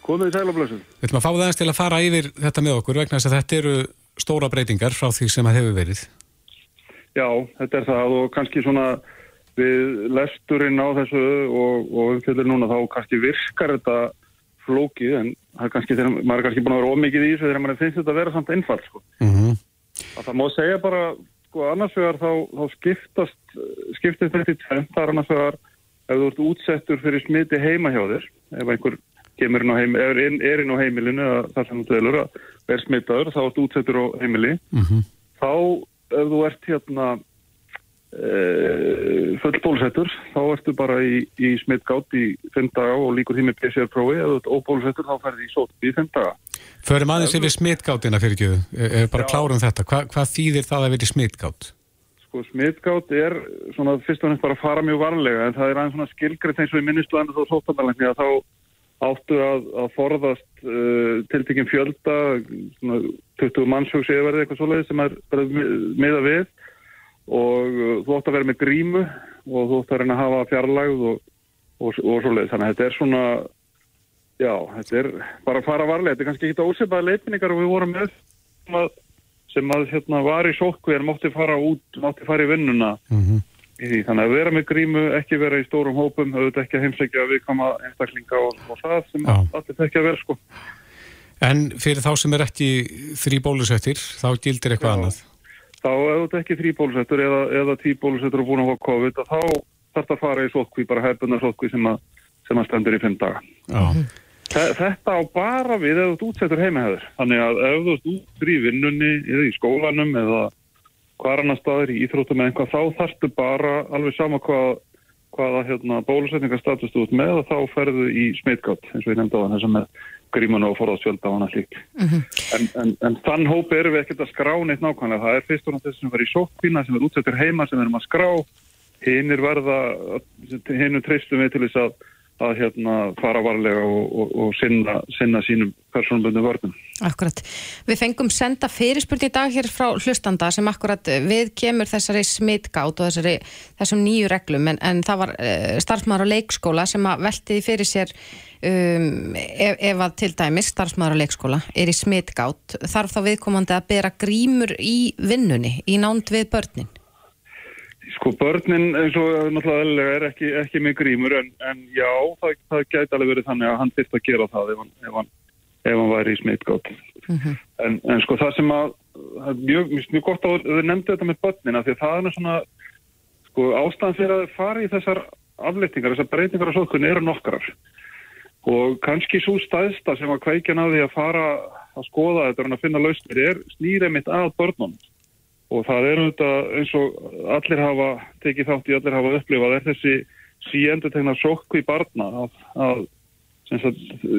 Komið í sælablössun. Við ætlum að fá það eins til að fara yfir þetta með okkur vegna þess að þetta eru stóra breytingar frá því sem það hefur verið. Já, þetta er það og kannski svona við lesturinn á þessu og, og umfjöldur núna þá kannski virkar þetta flókið en það er kannski þegar maður er kannski búin að vera ómikið í þessu þegar maður finnst þetta að vera samt einfalt sko. Mm Að það má segja bara sko annars vegar þá, þá skiptast skiptist þetta í tvennt, það er annars vegar ef þú ert útsettur fyrir smiti heima hjá þér ef einhver kemur inn á, heim, er, inn, er inn á heimilinu eða þar sem þú dvelur að er smitaður þá ert útsettur á heimili -hmm. þá ef þú ert hérna full bólusettur þá ertu bara í, í smittgátt í 5 daga og líkur því með PCR-prófi ert óbólusettur þá ferði í sótt í 5 daga. Förum aðeins yfir smitgátina fyrir ekki, er bara klárum þetta. Hva, hvað þýðir það að vera smitgátt? sko smittgátt er svona fyrst og nefnst bara að fara mjög varlega en það er aðeins svona skilgreitt eins og í minnistöðan þá sóttabalengi að þá áttu að, að forðast uh, tiltekinn fjölda svona 20 mannsjóks eða eitthvað svoleiði sem er miða við og uh, þú átt að vera með grímu og þú átt að reyna að hafa fjarlægð og, og, og svoleiði þannig að þetta er svona já, þetta er bara að fara varlega þetta er kannski ekki ósepaði leitningar og við vorum með sem að, sem að hérna, var í sókvi en mátti fara út, mátti fara í vinnuna Mm í því. Þannig að vera með grímu, ekki vera í stórum hópum, auðvitað ekki að heimsækja við koma einstaklinga og, og það sem allir þekki að vera sko. En fyrir þá sem er ekki þrý bólusettir, þá gildir eitthvað annað. Þá auðvitað ekki þrý bólusettur eða, eða tí bólusettur og búin að fá COVID þá þarf það að fara í sótkví, bara hefðbundar sótkví sem, sem að stendur í fimm daga. Þe- Þetta á bara við ef þú útsettur heimahæður. Þannig að ef þú ert út í vinnunni eða í skólanum eða hvar annar staðir í íþróttum eða eitthvað, þá þarftu bara alveg sama hvað, hvaða hérna, bólusetningarstatus þú ert með og þá ferðu í smitgátt, eins og ég nefndi á þann þess að með grímuna og forðarsfjölda og annað slíkt. en, en, en þann hóp erum við ekkert að skrá neitt nákvæmlega. Það er fyrst og náttúrulega þess sem verður í sókvína sem er útsettur heima sem við erum að skrá. Hinnir verða, hinnum treystum við til þess að að hérna fara varlega og, og, og sinna, sinna sínum persónbundu vörnum. Akkurat. Við fengum senda fyrirspurn í dag hér frá hlustanda sem akkurat við kemur þessari smitgátt og þessari, þessum nýju reglum en, en það var uh, starfsmaður á leikskóla sem að veltiði fyrir sér um, ef, ef að til dæmis starfsmaður á leikskóla er í smitgátt þarf þá viðkomandi að bera grímur í vinnunni, í nánd við börnin. Sko börnin eins og náttúrulega er ekki, ekki með grímur en, en já, það, það gæti alveg verið þannig að hann þyrst að gera það ef hann, ef hann, ef hann væri í smitgátt. en, en sko það sem að það er mjög, mjög, gott að þau nefndu þetta með börnina því að það er svona sko ástæðan fyrir að fara í þessar aflettingar, þessar breytingar á sókunni eru nokkrar. Og kannski svo stæðsta sem að kveikja náði að fara að skoða þetta en að finna lausnir er snýrið mitt að börnunum og það er auðvitað eins og allir hafa tekið þátt í, allir hafa upplifað er þessi síendur tegna sókku í barna að, að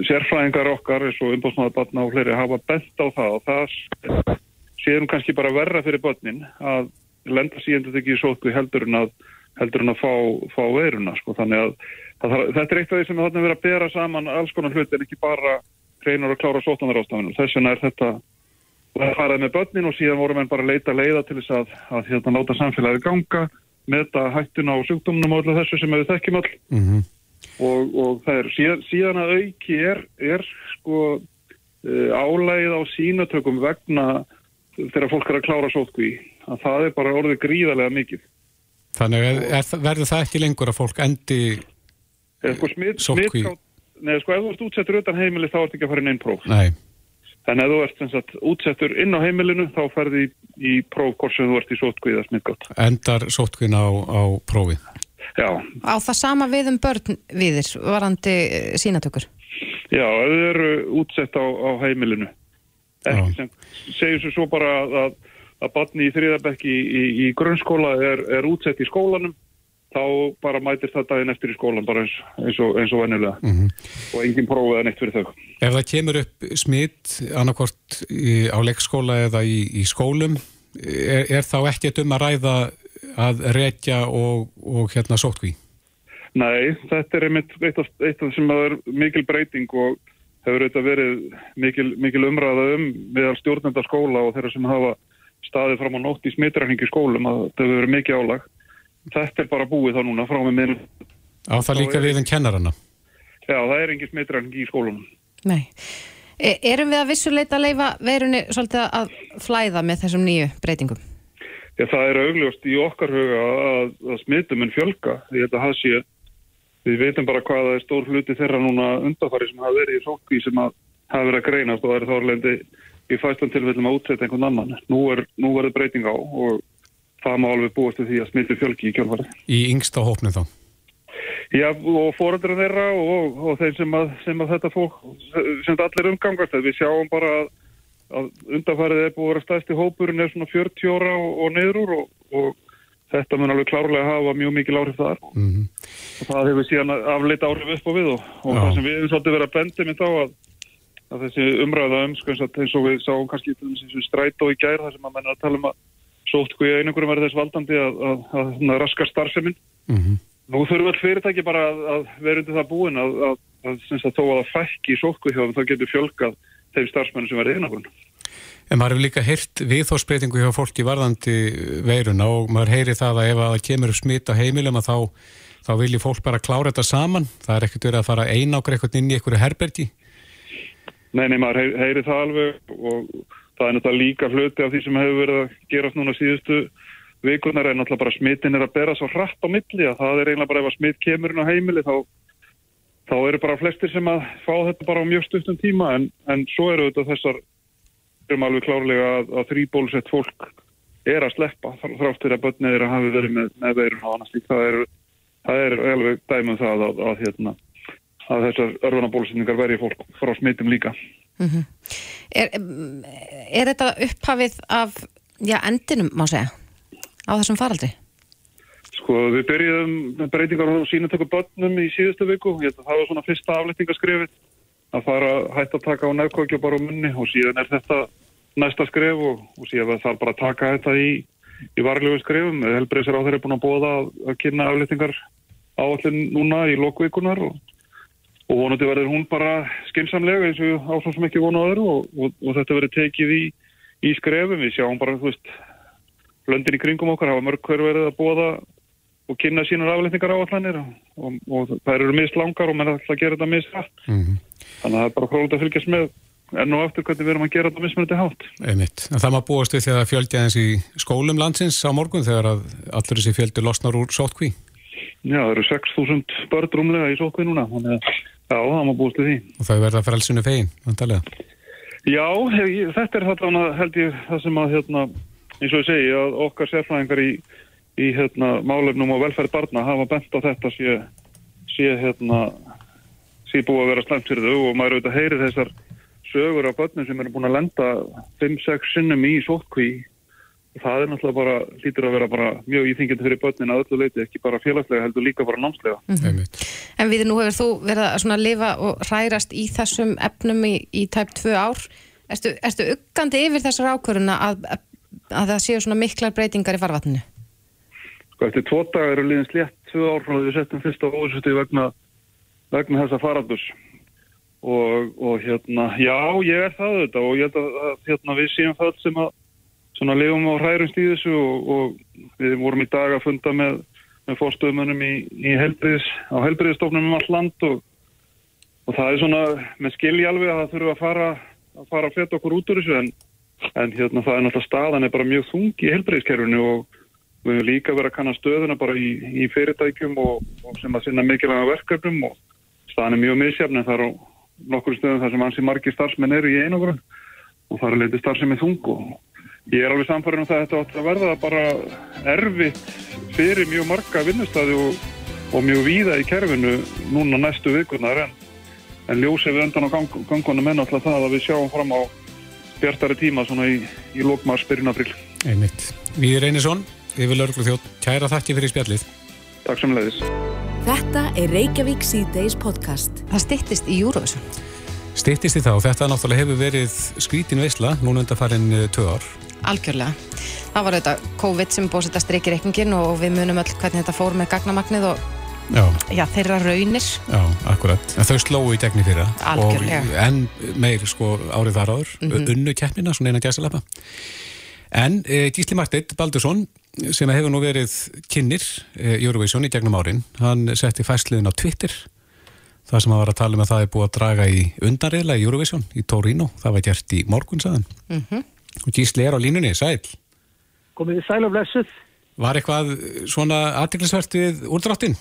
sérfræðingar okkar eins og umbóðsmaður barna og fleiri hafa bent á það og það séum kannski bara verra fyrir börnin að lenda síendur tekið í sókku heldur en að heldur en að fá, fá veiruna sko. þannig að það, þetta er eitt af því sem þarna er verið að bera saman alls konar hlut en ekki bara reynar að klára sótanarástafinum þess vegna er þetta og það faraði með börnin og síðan vorum við bara að leita leiða til þess að, að hérna láta samfélagið ganga meta hættuna á sjúkdómnum og öllu þessu sem við þekkjum all Mm og, og það er síðan, síðan að auki er, er sko uh, álægið á sínatökum vegna þegar fólk er að klára sótkví að það er bara orðið gríðarlega mikið. Þannig er, er, verður það ekki lengur að fólk endi eða sko smitt neða sko ef þú ert útsettur utan heimili þá ert ekki að fara inn einn próf. Nei, en ef þú ert sem sagt, útsettur inn á heimilinu þá ferði í, í próf hvort sem þú ert í sótkví eða smittgátt endar sótkvinn á, á prófi. Já, Á það sama við um börn viðir, varandi eh, sínatökur. já, ef þau eru útsett á, á heimilinu. Ekki Já. sem segjum svo svo bara að, að, að batni í þriðabekki í, í, í grunnskóla er, er útsett í skólanum þá bara mætir það daginn eftir í skólan bara eins, eins og, eins og venjulega Mhm. og engin prófið eða neitt fyrir þau Ef það kemur upp smitt annarkvort í, á leikskóla eða í, í skólum er, er þá ekki um að ræða að rekja og, og hérna sótkví? Nei, þetta er einmitt eitt af, eitt af sem er mikil breyting og hefur auðvitað verið mikil, mikil umræða um meðal stjórnenda skóla og þeirra sem hafa staðið fram á nótt í smitræningi skólum að þetta hefur verið mikið álag. Þetta er bara búið þá núna frá með minn. Á það líka við en kennarana? Já, það er engin smitræningi í skólunum. Nei. E erum við að vissuleita að leifa veirunni svolítið að flæða með þessum nýju breytingum? Já, það er augljóst í okkar huga að, að smitum en fjölga. Ég held að það sé, við veitum bara hvað það er stór hluti þeirra núna undanfari sem hafa verið í sókví sem að hafa verið að greinast og það er þá alveg í fæstan tilfellum að útsetta einhvern annan. Nú er, nú er það breyting á og það má alveg búast til því að smitu fjölgi í kjálfari. Í yngsta hópnu þá? Já, og fóreldra þeirra og, og þeim sem að, sem að þetta fólk, sem allir umgangast, við sjáum bara að, að undanfærið er búið að vera stæsti hópurinn er svona 40 ára og, og niður úr og, og þetta mun alveg klárlega hafa mjög mikil áhrif þar Mm og það hefur síðan afleita áhrif upp á við og, og það sem við hefum svolítið verið að bendi með þá að, að þessi umræða um sko, eins og- eins og við sáum kannski til þess að strætó í gær þar sem að menna að tala um að sótt í einhverjum verði þess valdandi að, að, að, að raska starfseminn -hmm. Nú þurfum öll fyrirtæki bara að, að vera undir það búin að, að, að, að, að þó að það fækki í sótku hjá þeim, þá getur fjölgað þeim starfsmennum sem verður einhverjum. En maður hefur líka heyrt viðþórsbreytingu hjá fólki varðandi veiruna og maður heyri það að ef að kemur upp smitt á heimilum að þá, þá vilji fólk bara klára þetta saman. Það er ekkert verið að fara einákur eitthvað inn í einhverju herbergi. Nei, nei, maður heyri það alveg og það er náttúrulega líka hluti af því sem hefur verið að gerast núna síðustu vikunar er náttúrulega bara smittin er að bera svo hratt á milli að það er eiginlega bara ef að smitt kemur inn á heimili þá, þá eru bara flestir sem að fá þetta bara á mjög stuttum tíma en, en svo eru þetta þessar um alveg klárlega að, að þrýbólusett fólk er að sleppa þr- þrátt fyrir að börnið þeirra hafi verið með, með veirun og annars líkt. Það er, það er alveg dæmum það að, að, hérna, að þessar örfunabólusetningar verði fólk frá smittum líka. Er, em, er þetta upphafið af já, endinum, má segja, á þessum faraldri? Sko, við byrjuðum breytingar á sínatöku börnum í síðustu viku. Ég það var svona fyrsta aflettingaskrefið að fara hætta að taka á nefnkvækja bara á munni og síðan er þetta næsta skref og, og síðan þarf bara að taka þetta í, í varlegu skrefum. Helbreyðsir á þeirra er búin að bóða að, kynna aflettingar áallin núna í lokvikunar og, og vonandi verður hún bara skinsamlega eins og ásvon sem ekki á öðru og, og, og þetta verður tekið í, í skrefum. Við sjáum bara, þú veist, löndin í kringum okkar hafa mörg hver verið að bóða og kynna sínar afletningar áallanir og, og, og það eru mislangar og menn ætla að gera þetta misrætt. Mm Þannig að það er bara frólægt að fylgjast með enn og aftur hvernig við erum að gera þetta mismunandi hátt. Einmitt. En það maður búast við þegar það fjöldi aðeins í skólum landsins á morgun þegar að allur þessi fjöldi losnar úr sótkví. Já, það eru 6.000 börn rúmlega í sótkvið núna, þannig að já, það má búast við því. Og það verða frelsinu fegin, vantarlega. Já, hef, þetta er þarna held ég það sem að hérna, eins og ég segi að okkar sérfræðingar í, í hérna, málefnum og velferð barna hafa bent á þetta sé, sé hérna sé búið að vera slæmt fyrir þau og maður auðvitað heyri þessar sögur af börnum sem eru búin að lenda 5-6 sinnum í sótkví það er náttúrulega bara, lítur að vera bara mjög íþingjandi fyrir börnin að öllu leiti, ekki bara félagslega heldur líka bara námslega. Einmitt. En við nú hefur þú verið að svona lifa og hrærast í þessum efnum í, í tæp tvö ár. Erstu, erstu uggandi yfir þessar ákvöruna að, að, að það séu svona miklar breytingar í farvatninu? Sko, eftir tvo dagar eru liðin slétt tvö ár frá því við settum fyrst á ósusti vegna, vegna þessa faraldurs og, og hérna, já, ég er það þetta og ég held að, að hérna, við séum það sem að svona lifum á hrærumst í þessu og, og við vorum í dag að funda með, með fórstöðumönnum í, í helbriðis, á helbriðistofnum um all land og, og það er svona með skilji alveg að það þurfa að fara að fara að fleta okkur út úr þessu en, en hérna það er náttúrulega staðan er bara mjög þungi í helbriðiskerfinu og við höfum líka verið að kanna stöðuna bara í, í fyrirtækjum og, og sem að sinna mikilvæga verkefnum og staðan er mjög misjafn en það er á nokkur stöðum þar sem ansi margi starfsmenn eru í einogrun og það er leiti starfsemi þung og ég er alveg samfærin um það að þetta átt að verða bara erfitt fyrir mjög marga vinnustæði og, og mjög víða í kerfinu núna næstu vikunar en, en ljósið við undan á gang, gangunum enn alltaf það að við sjáum fram á bjartari tíma svona í, í lókmars byrjun april. Einmitt. Við Reynisson, yfir Lörglu þjótt, kæra þakki fyrir spjallið. Takk sem leiðis. Þetta er Reykjavík C-Days podcast. Það styttist í Eurovision. Styttist í þá, þetta náttúrulega hefur verið skrítin veisla, núna undan farin tvö ár. Algjörlega. Það var auðvitað COVID sem búið að í reikningin og við munum öll hvernig þetta fór með gagnamagnið og Já, já, þeirra raunir. já, akkurat. En þau slóu í gegni fyrir það. Algjörlega. Og enn meir sko árið þar áður, Mhm. unnu keppnina, svona eina gæsalappa. En e, Gísli Marteit Baldursson, sem hefur nú verið kynir e, Eurovision í gegnum árin, hann setti fæsliðin á Twitter það sem hann var að tala um að það er búið að draga í undanriðla í Eurovision í Torino, það var gert í morgun saðan. Mm Og Gísli er á línunni, sæl. komið þið sæl og blessuð. Var eitthvað svona aðtiklisvert við úrdráttinn?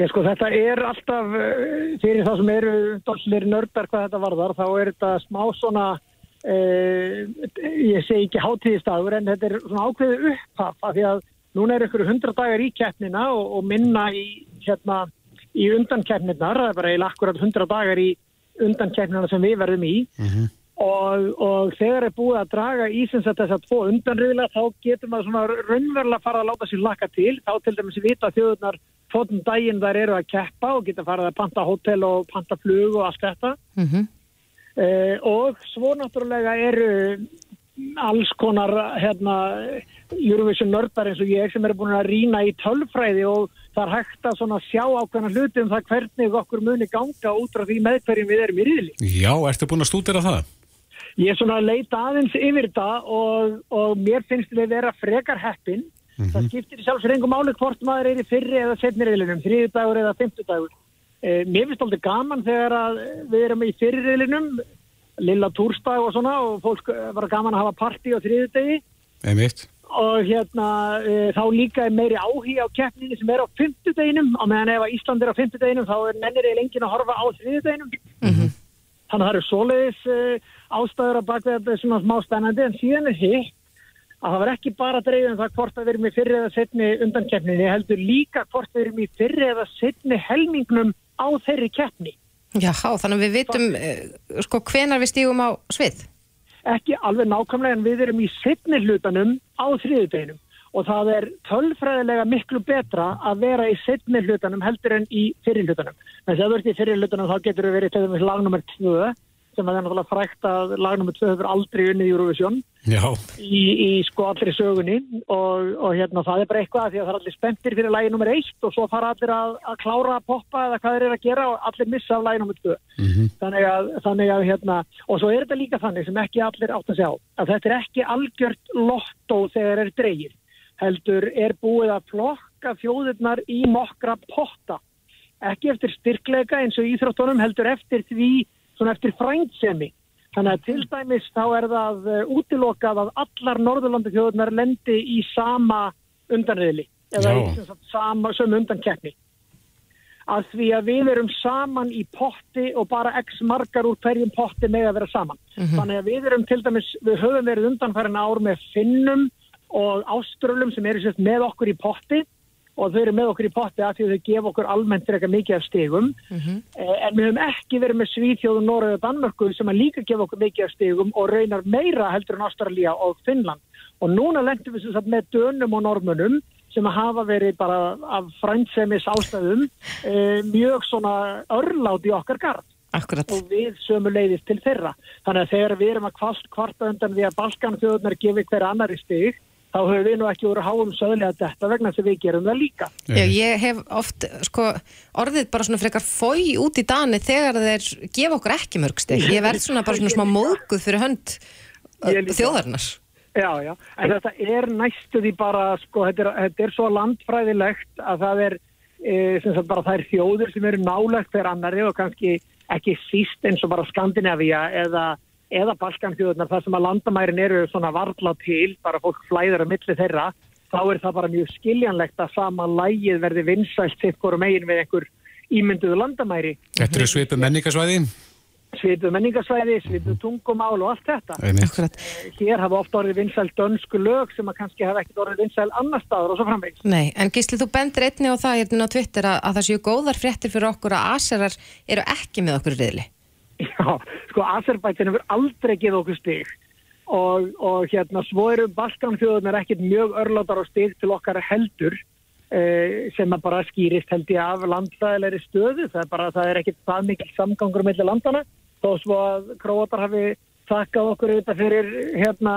Ég sko þetta er alltaf eh, fyrir það sem eru dálsleiri nördar hvað þetta varðar, þá er þetta smá svona, eh, ég segi ekki hátíðistagur en þetta er svona ákveðu upphaf af því að núna er ykkur hundra dagar í keppnina og, og minna í, hérna, í undankeppninar, það er bara eiginlega akkurat hundra dagar í undankeppnina sem við verðum í og, og þegar er búið að draga í sem sagt þess að tvo undanriðla þá getur maður svona raunverulega fara að láta sér laka til þá til dæmis vita þjóðunar fótum daginn þær eru að keppa og geta farið að panta hótel og panta flug og allt þetta -hmm. uh, og svo náttúrulega eru alls konar hérna Eurovision nördar eins og ég sem eru búin að rýna í tölfræði og það er hægt að svona sjá ákveðna hluti um það hvernig okkur muni ganga út frá því með hverjum við erum í riðli. Já, ertu búin að stúdera það? Ég er svona að leita aðeins yfir þetta og, og mér finnst við vera frekar heppin. Það skiptir í sjálfsvegar engum máli hvort maður er í fyrri eða setni riðlinum, þriðudagur eða fymtudagur. Eh, mér finnst alltaf gaman þegar að við erum í fyrri riðlinum, lilla túrstag og svona og fólk eh, var gaman að hafa partí á þriðudegi Einmitt. og hérna e, þá líka er meiri áhugi á keppninni sem er á fymtudeginum og meðan ef að Ísland er á fymtudeginum þá er mennir eða enginn að horfa á þriðudeginum þannig að það eru svoleiðis e, ástæður að baka þetta er svona smá spennandi en síðan er hitt að það var ekki bara dreigð um það hvort að við erum í fyrri eða setni undankeppninni heldur líka hvort við erum í fyrri eða setni helmingnum á þeirri keppni Já, þannig að við vitum uh, sko hvenar við stígum á svið. ekki alveg nákvæmlega en við erum í setni hlutanum á þriðudeginum og það er tölfræðilega miklu betra að vera í setni hlutanum heldur en í fyrir hlutanum. Þannig að þú ert í fyrir hlutanum þá getur við verið til dæmis lagnummer 2 sem að það er náttúrulega frækt að lagnummer 2 hefur aldrei unnið í Eurovision í, í sko allri sögunni. Og, og hérna það er bara eitthvað því að það er allir spenntir fyrir lægi nummer 1 og svo fara allir að, að klára að poppa eða hvað þeir eru að gera og allir missa af lægi nummer 2 þannig að, þannig að hérna og svo er þetta líka þannig sem ekki allir átt að sjá að þetta er ekki algjört lottó þegar er dreigir heldur er búið að flokka þjóðirnar í nokkra potta. Ekki eftir styrkleika eins og íþróttunum heldur eftir því svona eftir frændsemi. Þannig að til dæmis þá er það uh, útilokað að allar Norðurlandi þjóðunar lendi í sama undanriðli eða sem sama sömu undankeppni. Að því að við erum saman í potti og bara x margar úr hverjum potti með að vera saman. Þannig að við erum til dæmis, við höfum verið undanfærin ár með finnum og áströlum sem eru sérst með okkur í potti og þau eru með okkur í potti að því að þau gefa okkur almennt frekar mikið af stigum Eh, en við höfum ekki verið með Svíþjóðu, Noreg og Danmörku sem að líka gefa okkur mikið af stigum og raunar meira heldur en Ástralía og Finnland og núna lendum við sem sagt með dönum og normunum sem að hafa verið bara af frænsemis ástæðum e, mjög svona örlátt í okkar garð Akkurat. og við sömu leiðist til þeirra. Þannig að þegar við erum að kvarta undan því að Balkan þjóðunar gefi hver annari stig, þá höfum við nú ekki voru háum söðlega þetta vegna sem við gerum það líka. Já, ég hef oft sko, orðið bara svona frekar fói út í dani þegar þeir gefa okkur ekki mörg steg. Ég verð svona bara svona smá móðguð fyrir hönd þjóðarinnar. Já, já, en þetta er næstu því bara, sko, þetta er, þetta er svo landfræðilegt að það er e, sem sagt bara þær þjóður sem eru nálegt fyrir annari og kannski ekki síst eins og bara Skandinavia eða, eða Balkanþjóðunar þar sem að landamærin eru svona varla til, bara fólk flæður á milli þeirra, þá er það bara mjög skiljanlegt að sama lægið verði vinsælt sitt hverju megin við einhver ímynduðu landamæri. Þetta eru svipu menningasvæði? svipu menningarsvæði, svipu tungumál og allt þetta. Akkurat. Hér hafa ofta orðið vinsæl dönsku lög sem að kannski hafa ekkert orðið vinsæl annar staður og svo framvegis. Nei, en Gísli, þú bendir einni á það hérna á Twitter að, að það séu góðar fréttir fyrir okkur að Aserar eru ekki með okkur riðli. Já, sko Aserbætin hefur aldrei gefið okkur stig. Og, og hérna svo eru Balkanþjóðunar ekkert mjög örlátar á stig til okkar heldur eh, sem að bara skýrist held ég af landfæðilegri stöðu, það er bara, það er ekkert það mikil samgangur mellir landana þó svo að Króatar hafi takkað okkur auðvitað fyrir, hérna,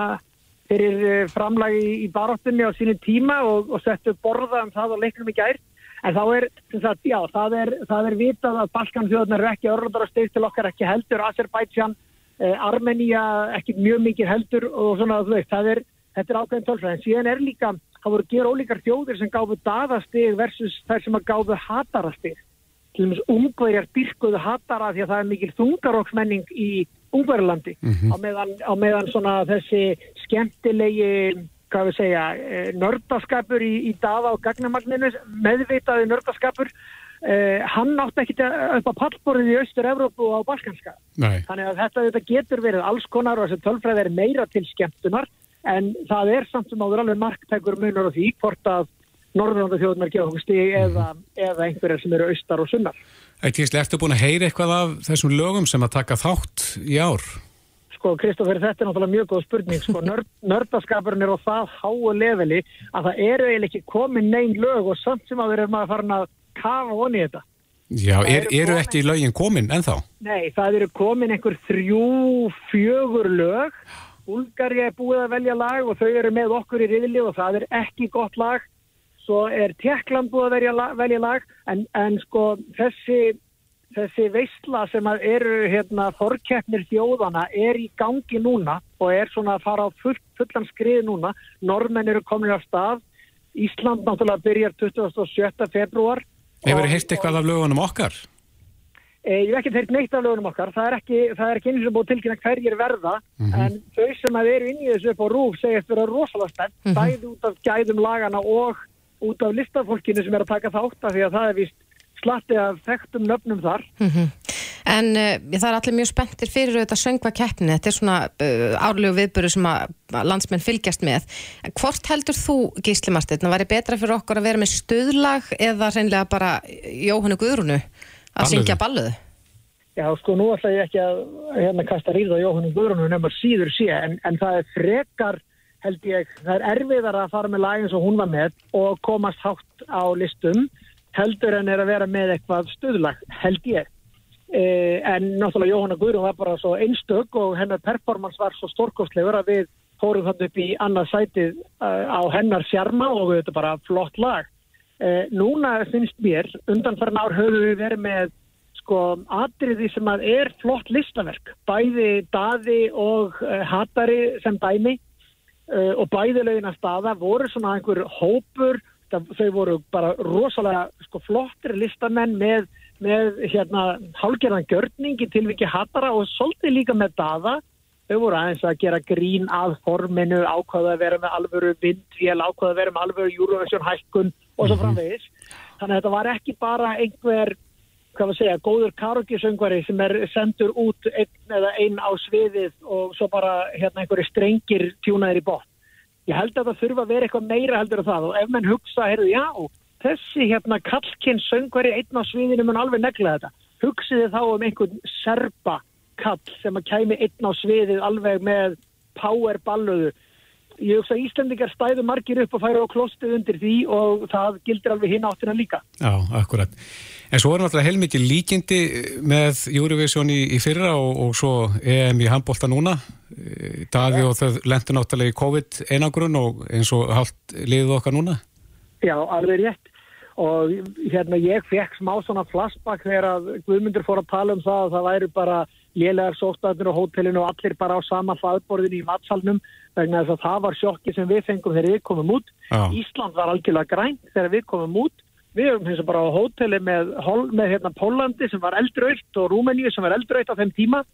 fyrir eh, framlagi í baróttunni á sínu tíma og, og settu borða um það og leiknum í gær. En þá er, sagt, já, það er, það er vitað að Balkanþjóðunar eru ekki örlundar að steg til okkar ekki heldur, Azerbaijan, eh, Armenia ekki mjög mikið heldur og svona þú veist, það er, þetta er ákveðin tölfræð. En síðan er líka, það voru gera ólíkar þjóðir sem gáfu daðastig versus þær sem að gáfu hatarastig til dæmis ungverjar dyrkuðu hatara því að það er mikil þungaróksmenning í ungverjalandi mm -hmm. á, meðan, á meðan svona þessi skemmtilegi hvað við segja, eh, nördaskapur í, í daða og gagnamagninu meðvitaði nördaskapur eh, hann átti ekki upp á pallborðið í Östur-Európu og á Balkanska Nei. þannig að þetta, þetta getur verið alls konar og þessi tölfræð er meira til skemmtunar en það er samt sem áður alveg marktækur munur og því hvort að norðurlanda þjóðunar gefa okkur mm. eða, eða einhverjar sem eru austar og sunnar. Ættíðislega, ertu búin að heyra eitthvað af þessum lögum sem að taka þátt í ár? Sko, Kristófur, þetta er náttúrulega mjög góð spurning. Sko, nörd, nördaskapurinn er á það háu leveli að það eru eiginlega ekki komin neyn lög og samt sem að við erum að fara að kafa honi þetta. Já, er, eru, eru ekki lögin komin ennþá? Nei, það eru komin einhver þrjú, fjögur lög. Bulgari er búið að velja lag og þau eru með okkur í riðli og það er ekki gott lag svo er Tjekkland búið að velja lag en, en sko þessi, þessi veistla sem eru hérna forkeppnir þjóðana er í gangi núna og er svona að fara á full, fullan skrið núna Norrmenn eru komin á stað Ísland náttúrulega byrjar 27. februar Hefur þið heilt eitthvað af lögunum okkar? E, ég hef ekki heilt neitt af lögunum okkar það er ekki, það er ekki eins og búið tilkynna hverjir verða mm -hmm. en þau sem að eru inn í þessu upp á rúf segist vera rosalega spennt mm -hmm. bæði út af gæðum lagana og út af listafólkinu sem er að taka þátt af því að það er vist slatti af þekktum nöfnum þar. Mm -hmm. En uh, það er allir mjög spenntir fyrir þetta söngva keppni, þetta er svona uh, árlegu viðböru sem að landsmenn fylgjast með. En hvort heldur þú, Gísli Marsteinn, að væri betra fyrir okkur að vera með stöðlag eða reynlega bara Jóhannu Guðrunu að syngja balluðu? Já, sko, nú ætla ég ekki að hérna kasta ríða Jóhannu Guðrunu nefnum síður sé, en, en það er frekar held ég, það er erfiðar að fara með lagin sem hún var með og komast hátt á listum heldur en er að vera með eitthvað stöðlag, held ég. Eh, en náttúrulega Jóhanna Guðrún var bara svo einstök og hennar performance var svo stórkostlegur að við fórum þannig upp í annað sætið uh, á hennar sjarma og þetta er bara flott lag. Eh, núna finnst mér, undanferðin ár höfum við verið með sko atriði sem að er flott listaverk, bæði daði og uh, hatari sem dæmi uh, og bæðilegin að staða voru svona einhver hópur, það, þau voru bara rosalega sko, flottir listamenn með, með hérna hálgerðan görningi til við ekki hatara og svolítið líka með daða þau voru aðeins að gera grín að forminu, ákvaða að vera með alvöru vindvél, ákvaða að vera með alvöru Eurovision hækkun og svo mhm. framvegis þannig að þetta var ekki bara einhver hvað var að segja, góður karokisöngvari sem er sendur út einn eða einn á sviðið og svo bara hérna einhverju strengir tjúnaðir í bótt. Ég held að það þurfa að vera eitthvað meira heldur af það og ef menn hugsa, heyrðu, já, þessi hérna kallkinn söngvari einn á sviðinu mun alveg negla þetta. Hugsiði þá um einhvern serpa kall sem að kæmi einn á sviðið alveg með power balluðu ég hugsa að Íslandingar stæðu margir upp og færa á klostið undir því og það gildir alveg hinn áttina líka. Já, akkurat. En svo er náttúrulega heilmikið líkindi með Eurovision í, í fyrra og, og svo EM í handbólta núna. Daði ja. og þau lendur náttúrulega í COVID einangrun og eins og haldt liðið okkar núna. Já, alveg rétt. Og hérna ég fekk smá svona flashback þegar að Guðmundur fór að tala um það að það væri bara lélegar sóstaðnir á hótelinu og allir bara á sama faðborðinu í matsalnum vegna þess að það var sjokki sem við fengum þegar við komum út. Já. Ísland var algjörlega grænt þegar við komum út. Við erum eins og bara á hóteli með, með hérna, Pólandi sem var eldrautt og Rúmeníu sem var eldrautt á þeim tíma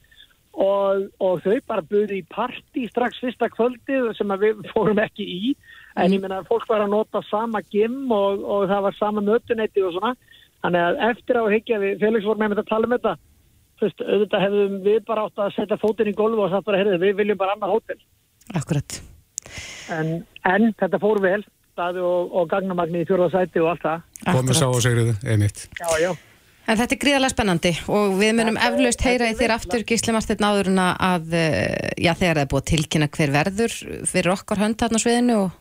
og, og þau bara buði í partí strax fyrsta kvöldið sem við fórum ekki í en ég meina að fólk var að nota sama gym og, og það var sama mötunetti og svona þannig að eftir á higgja við Felix vorum með að tala um þetta veist, auðvitað hefðum við bara átt að setja fótinn í golfu og sagt bara, heyrðu, við viljum bara annað hótel Akkurat. en, en þetta fór vel staði og, og gagnamagni í fjórðasæti og allt það Komið sá og segriðu, einmitt. já, já, En þetta er gríðarlega spennandi og við munum eflaust heyra í þér aftur Gísli Marsteinn áður en að eh, já, þegar það er búið að tilkynna hver verður fyrir okkar hönd þarna á sviðinu og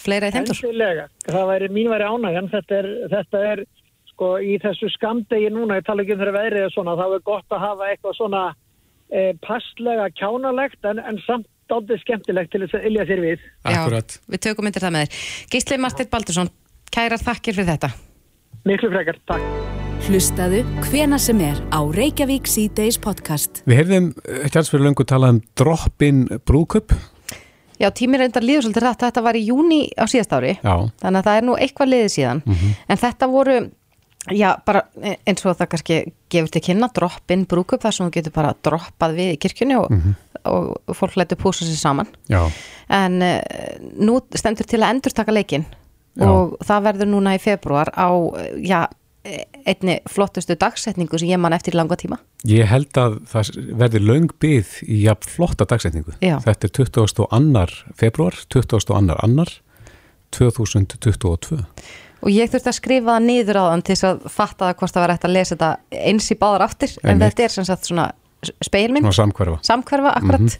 fleira í þeimdur. endilega það væri mín væri ánægjan þetta er, þetta er sko í þessu skamdegi núna, ég tala ekki um þeirra veðrið og svona, þá er gott að hafa eitthvað svona e, passlega kjánalegt en, en samt aldrei skemmtilegt til þess að ilja sér við Akkurat. Já, við tökum myndir það með þér. Gísli Marsteinn Baldursson, kærar þakkir fyrir þetta. miklu frekar, takk Hlustaðu hvena sem er á Reykjavík C-Days podcast. Við heyrðum ekki alls fyrir löngu talað um droppin brúðköp. Já, tími reyndar líður svolítið rætt, þetta var í júni á síðast ári, Já. þannig að það er nú eitthvað liðið síðan, en þetta voru, já, bara eins og það kannski gefur til kynna, droppin brúkup, þar sem þú getur bara droppað við í kirkjunni og, og fólk letur púsa sér saman, Já. en uh, nú stendur til að endur taka leikinn Já. og það verður núna í februar á, já, einni flottustu dagsetningu sem ég man eftir langa tíma. Ég held að það verði löng byð í jafn flotta dagsetningu. Þetta er 22. februar, 22. annar 2022. Og ég þurfti að skrifa það niður á þann til þess að fatta það hvort það var eftir að lesa þetta eins í báðar áttir, en Einmitt. þetta er sem sagt svona speilmynd, Svona samhverfa. samhverfa akkurat.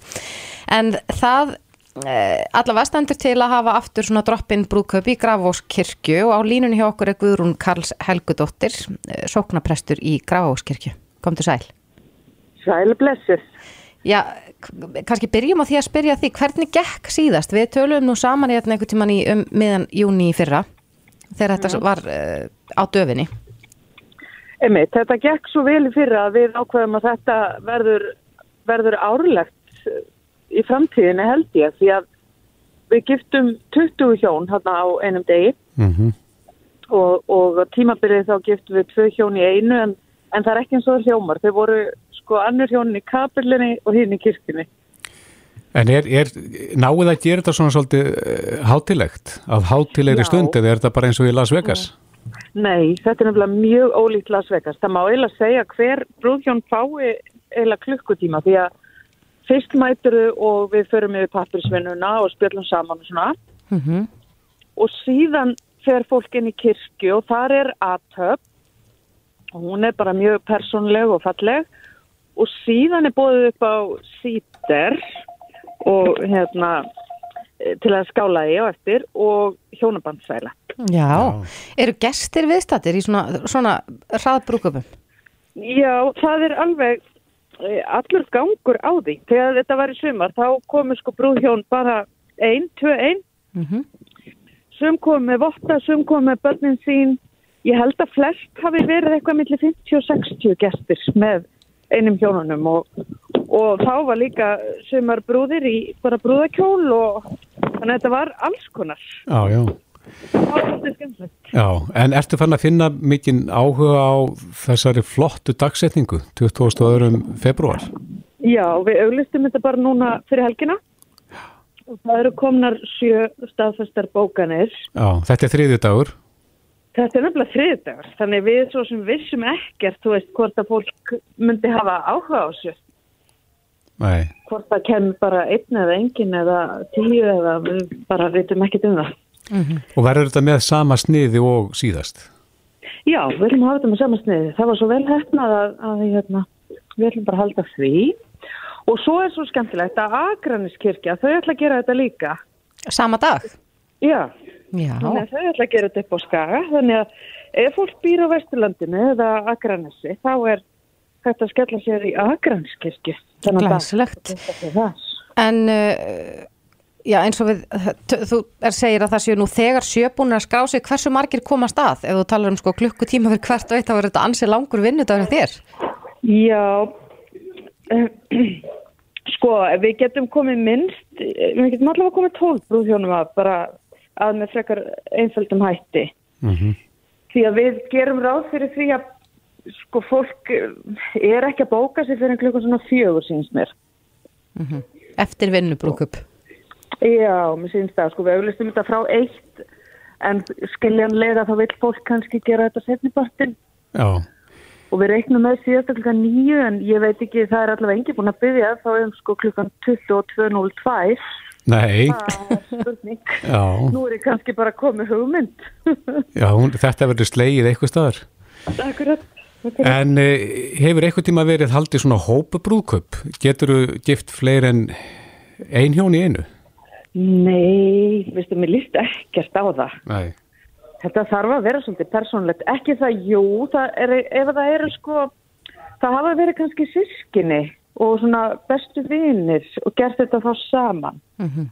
En það eh, allavega stendur til að hafa aftur svona droppinn brúðkaup í Grafóskirkju og á línunni hjá okkur er Guðrún Karls Helgudóttir, eh, sóknaprestur í Grafóskirkju. Komdu sæl. Sæl blessur. Já, kannski byrjum á því að spyrja því hvernig gekk síðast? Við töluðum nú saman í einhvern tíman í um miðan júni í fyrra þegar þetta var uh, á döfinni. Einmitt, þetta gekk svo vel í fyrra að við ákveðum að þetta verður, verður árlegt eh, í framtíðinni held ég því að við giftum 20 hjón hérna á einum degi Mm og, og á tímabilið þá giftum við tvö hjón í einu en, en það er ekki eins og það hljómar. Þau voru sko annur hjónin í kapillinni og hinn í kirkjunni. En er, er náið að gera þetta svona svolítið uh, hátilegt? Að hátilegri Já. stund eða er þetta bara eins og í Las Vegas? Nei, þetta er nefnilega mjög ólíkt Las Vegas. Það má eiginlega segja hver brúðhjón fái eiginlega klukkutíma því að fyrst mæturu og við förum yfir pappirsvinnuna og spjöllum saman og svona Mm og síðan fer fólk inn í kirkju og þar er aðtöp og hún er bara mjög persónleg og falleg og síðan er bóðið upp á síter og hérna eh, til að skála í á eftir og hjónabandsæla. Já. eru gestir viðstattir í svona, svona hraðbrúköpum? Já, það er alveg eh, allur gangur á því. Þegar þetta var í sumar þá komu sko brúðhjón bara ein, tvö ein. Mm Sum komu með votta, sum komu með börnin sín. Ég held að flest hafi verið eitthvað millir 50 og 60 gestir með einum hjónunum og, og þá var líka sumar brúðir í bara brúðakjól og þannig að þetta var alls konar. Já, já. Það var alltaf skemmtilegt. Já, en ertu fann að finna mikinn áhuga á þessari flottu dagsetningu 22. februar? Já, við auglistum þetta bara núna fyrir helgina og það eru komnar sjö staðfestar bókanir. Já, þetta er þriðju dagur. Þetta er nefnilega þriðdagar, þannig við svo sem vissum ekkert, þú veist, hvort að fólk myndi hafa áhuga á þessu. Nei, Hvort það kemur bara einn eða engin eða tíu eða við bara veitum ekkert um það. og verður þetta með sama sniði og síðast? Já, við viljum hafa þetta með samansniði. Það var svo vel hefnað að, að hérna, við viljum bara halda því. Og svo er svo skemmtilegt að Akraniskirkja, þau ætla að gera þetta líka. Sama dag? Já, Já. þannig að þau ætla að gera þetta upp á skaga. Þannig að ef fólk býr á Vesturlandinu eða Akranesi, þá er hægt að skella sér í Akraniskirkju. Glæsilegt. En uh, já, eins og við, þú er segir að það séu nú þegar sjöbúnir að skrá sig, hversu margir komast að? Ef þú talar um sko klukkutíma fyrir hvert og eitt, þá er þetta ansið langur vinnudagur þér. Já, Sko, við getum komið minnst, við getum allavega komið tólf brúðhjónum að bara að með frekar einföldum hætti. Mm Því að við gerum ráð fyrir því að sko fólk er ekki að bóka sig fyrir klukkan svona fjögur síns mér. Eftir vinnubrúkup. Já, mér syns það, sko, við auðvistum þetta frá eitt en skiljanlega þá vil fólk kannski gera þetta setnibartin Já, og við reiknum með síðast klukkan nýju en ég veit ekki, það er allavega engi búin að byggja þá erum sko klukkan 22.02 nei, það er spurning já, nú er ég kannski bara komið hugmynd já hún, þetta verður slegið eitthvað staðar. Akkurat, akkurat. En uh, hefur eitthvað tíma verið haldið svona hópa brúðköp? Getur þú gift fleiri en ein hjón í einu? Nei, veistu, mér líst ekkert á það Nei. þetta þarf að vera svolítið persónlegt ekki það, jú, það er, ef það eru sko, það hafa verið kannski sískinni og svona bestu vinir og gert þetta þá saman Mhm.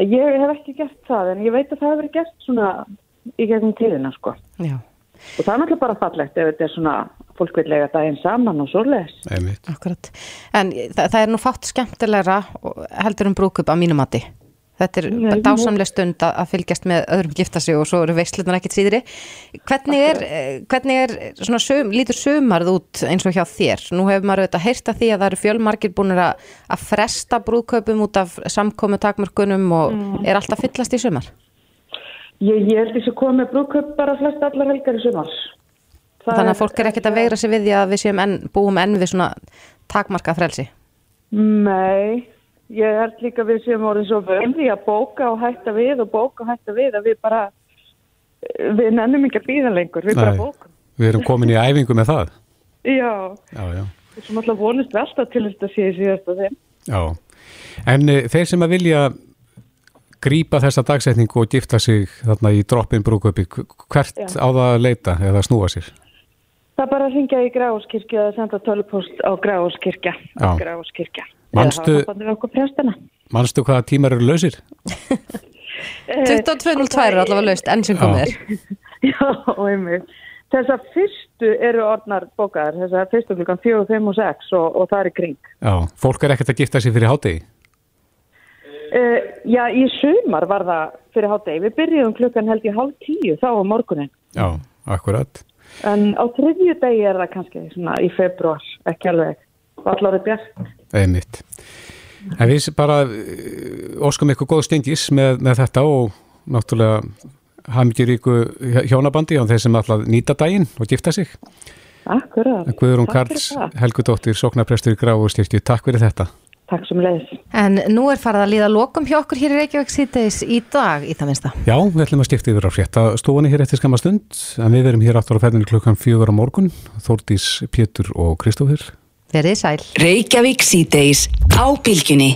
ég hef ekki gert það en ég veit að það hefur verið gert svona í gegnum tíðina sko Já, og það er náttúrulega bara fallegt ef þetta er svona fólk vil lega daginn saman og svoleiðis Einmitt. akkurat. En það, það er nú fátt skemmtilegra og- heldur um brúkup á mínu mati. Þetta er Nei, dásamlega stund að fylgjast með öðrum gifta sig og svo eru veislunar ekkit síðri. Hvernig er, eh, hvernig er svona sum, lítur sumarð út eins og hjá þér? Nú hefur maður auðvitað heyrt að því að það eru fjölmargir búinir að, að fresta brúðkaupum út af samkomu takmörkunum og Mm. er alltaf fyllast í sumar? ég, ég held þessi komið brúköp bara flest allar helgar í sumars Það Þannig að fólk er ekkit að vegra sig við því að við séum enn, búum enn við svona takmarka frelsi. Nei, ég held líka við séum orðin svo vöndi að bóka og hætta við og bóka og hætta við að við bara við nennum ekki að býða lengur, við bara Nei. bókum. Við erum komin í æfingu með það. Já, Já, já. sem alltaf vonist við alltaf til þetta sé í síðasta þeim. Já, en uh, þeir sem að vilja grípa þessa dagsetningu og gifta sig þarna í droppin brúköpi, hvert Já. á það að leita eða snúa sér? Það bara að ringja í Gráðskirkja eða senda tölupost á Gráðskirkja. Já. Gráðskirkja. Manstu-. Manstu hvaða tímar eru lausir? 22.02 er allavega laust enn sem komið er. Já, og einmitt. Þessar fyrstu eru orðnar bókaðar, þessar fyrstu klukkan 4, 5 og 6 og, og það er í kring. Já, fólk er ekkert að gifta sig fyrir hátegi. Uh, já, í sumar var það fyrir hátegi. Við byrjuðum klukkan held ég hálf tíu þá á morgunin. Já, akkurat. En á þriðju degi er það kannski svona í februar, ekki alveg. Allar er bjart. Einmitt. En við bara uh, óskum ykkur góð stengis með, með þetta og náttúrulega hafmyggjur ykkur hjónabandi á þeir sem alltaf nýta daginn og gifta sig. Akkurat. Guðrún Karls, það. Helgudóttir, sóknarprestur í Gráfustyrkju, takk fyrir þetta. Takk sem leiðis. En nú er farið að líða lokum hjá okkur hér í Reykjavík síðdeis í dag í það minnsta. Já, við ætlum að stifta yfir á frétta stofunni hér eftir skamma stund, en við verum hér aftur á ferðinu klukkan fjögur á morgun, Þórdís, Pétur og Kristófur. Verið sæl. Reykjavík síðdeis á bylgjunni.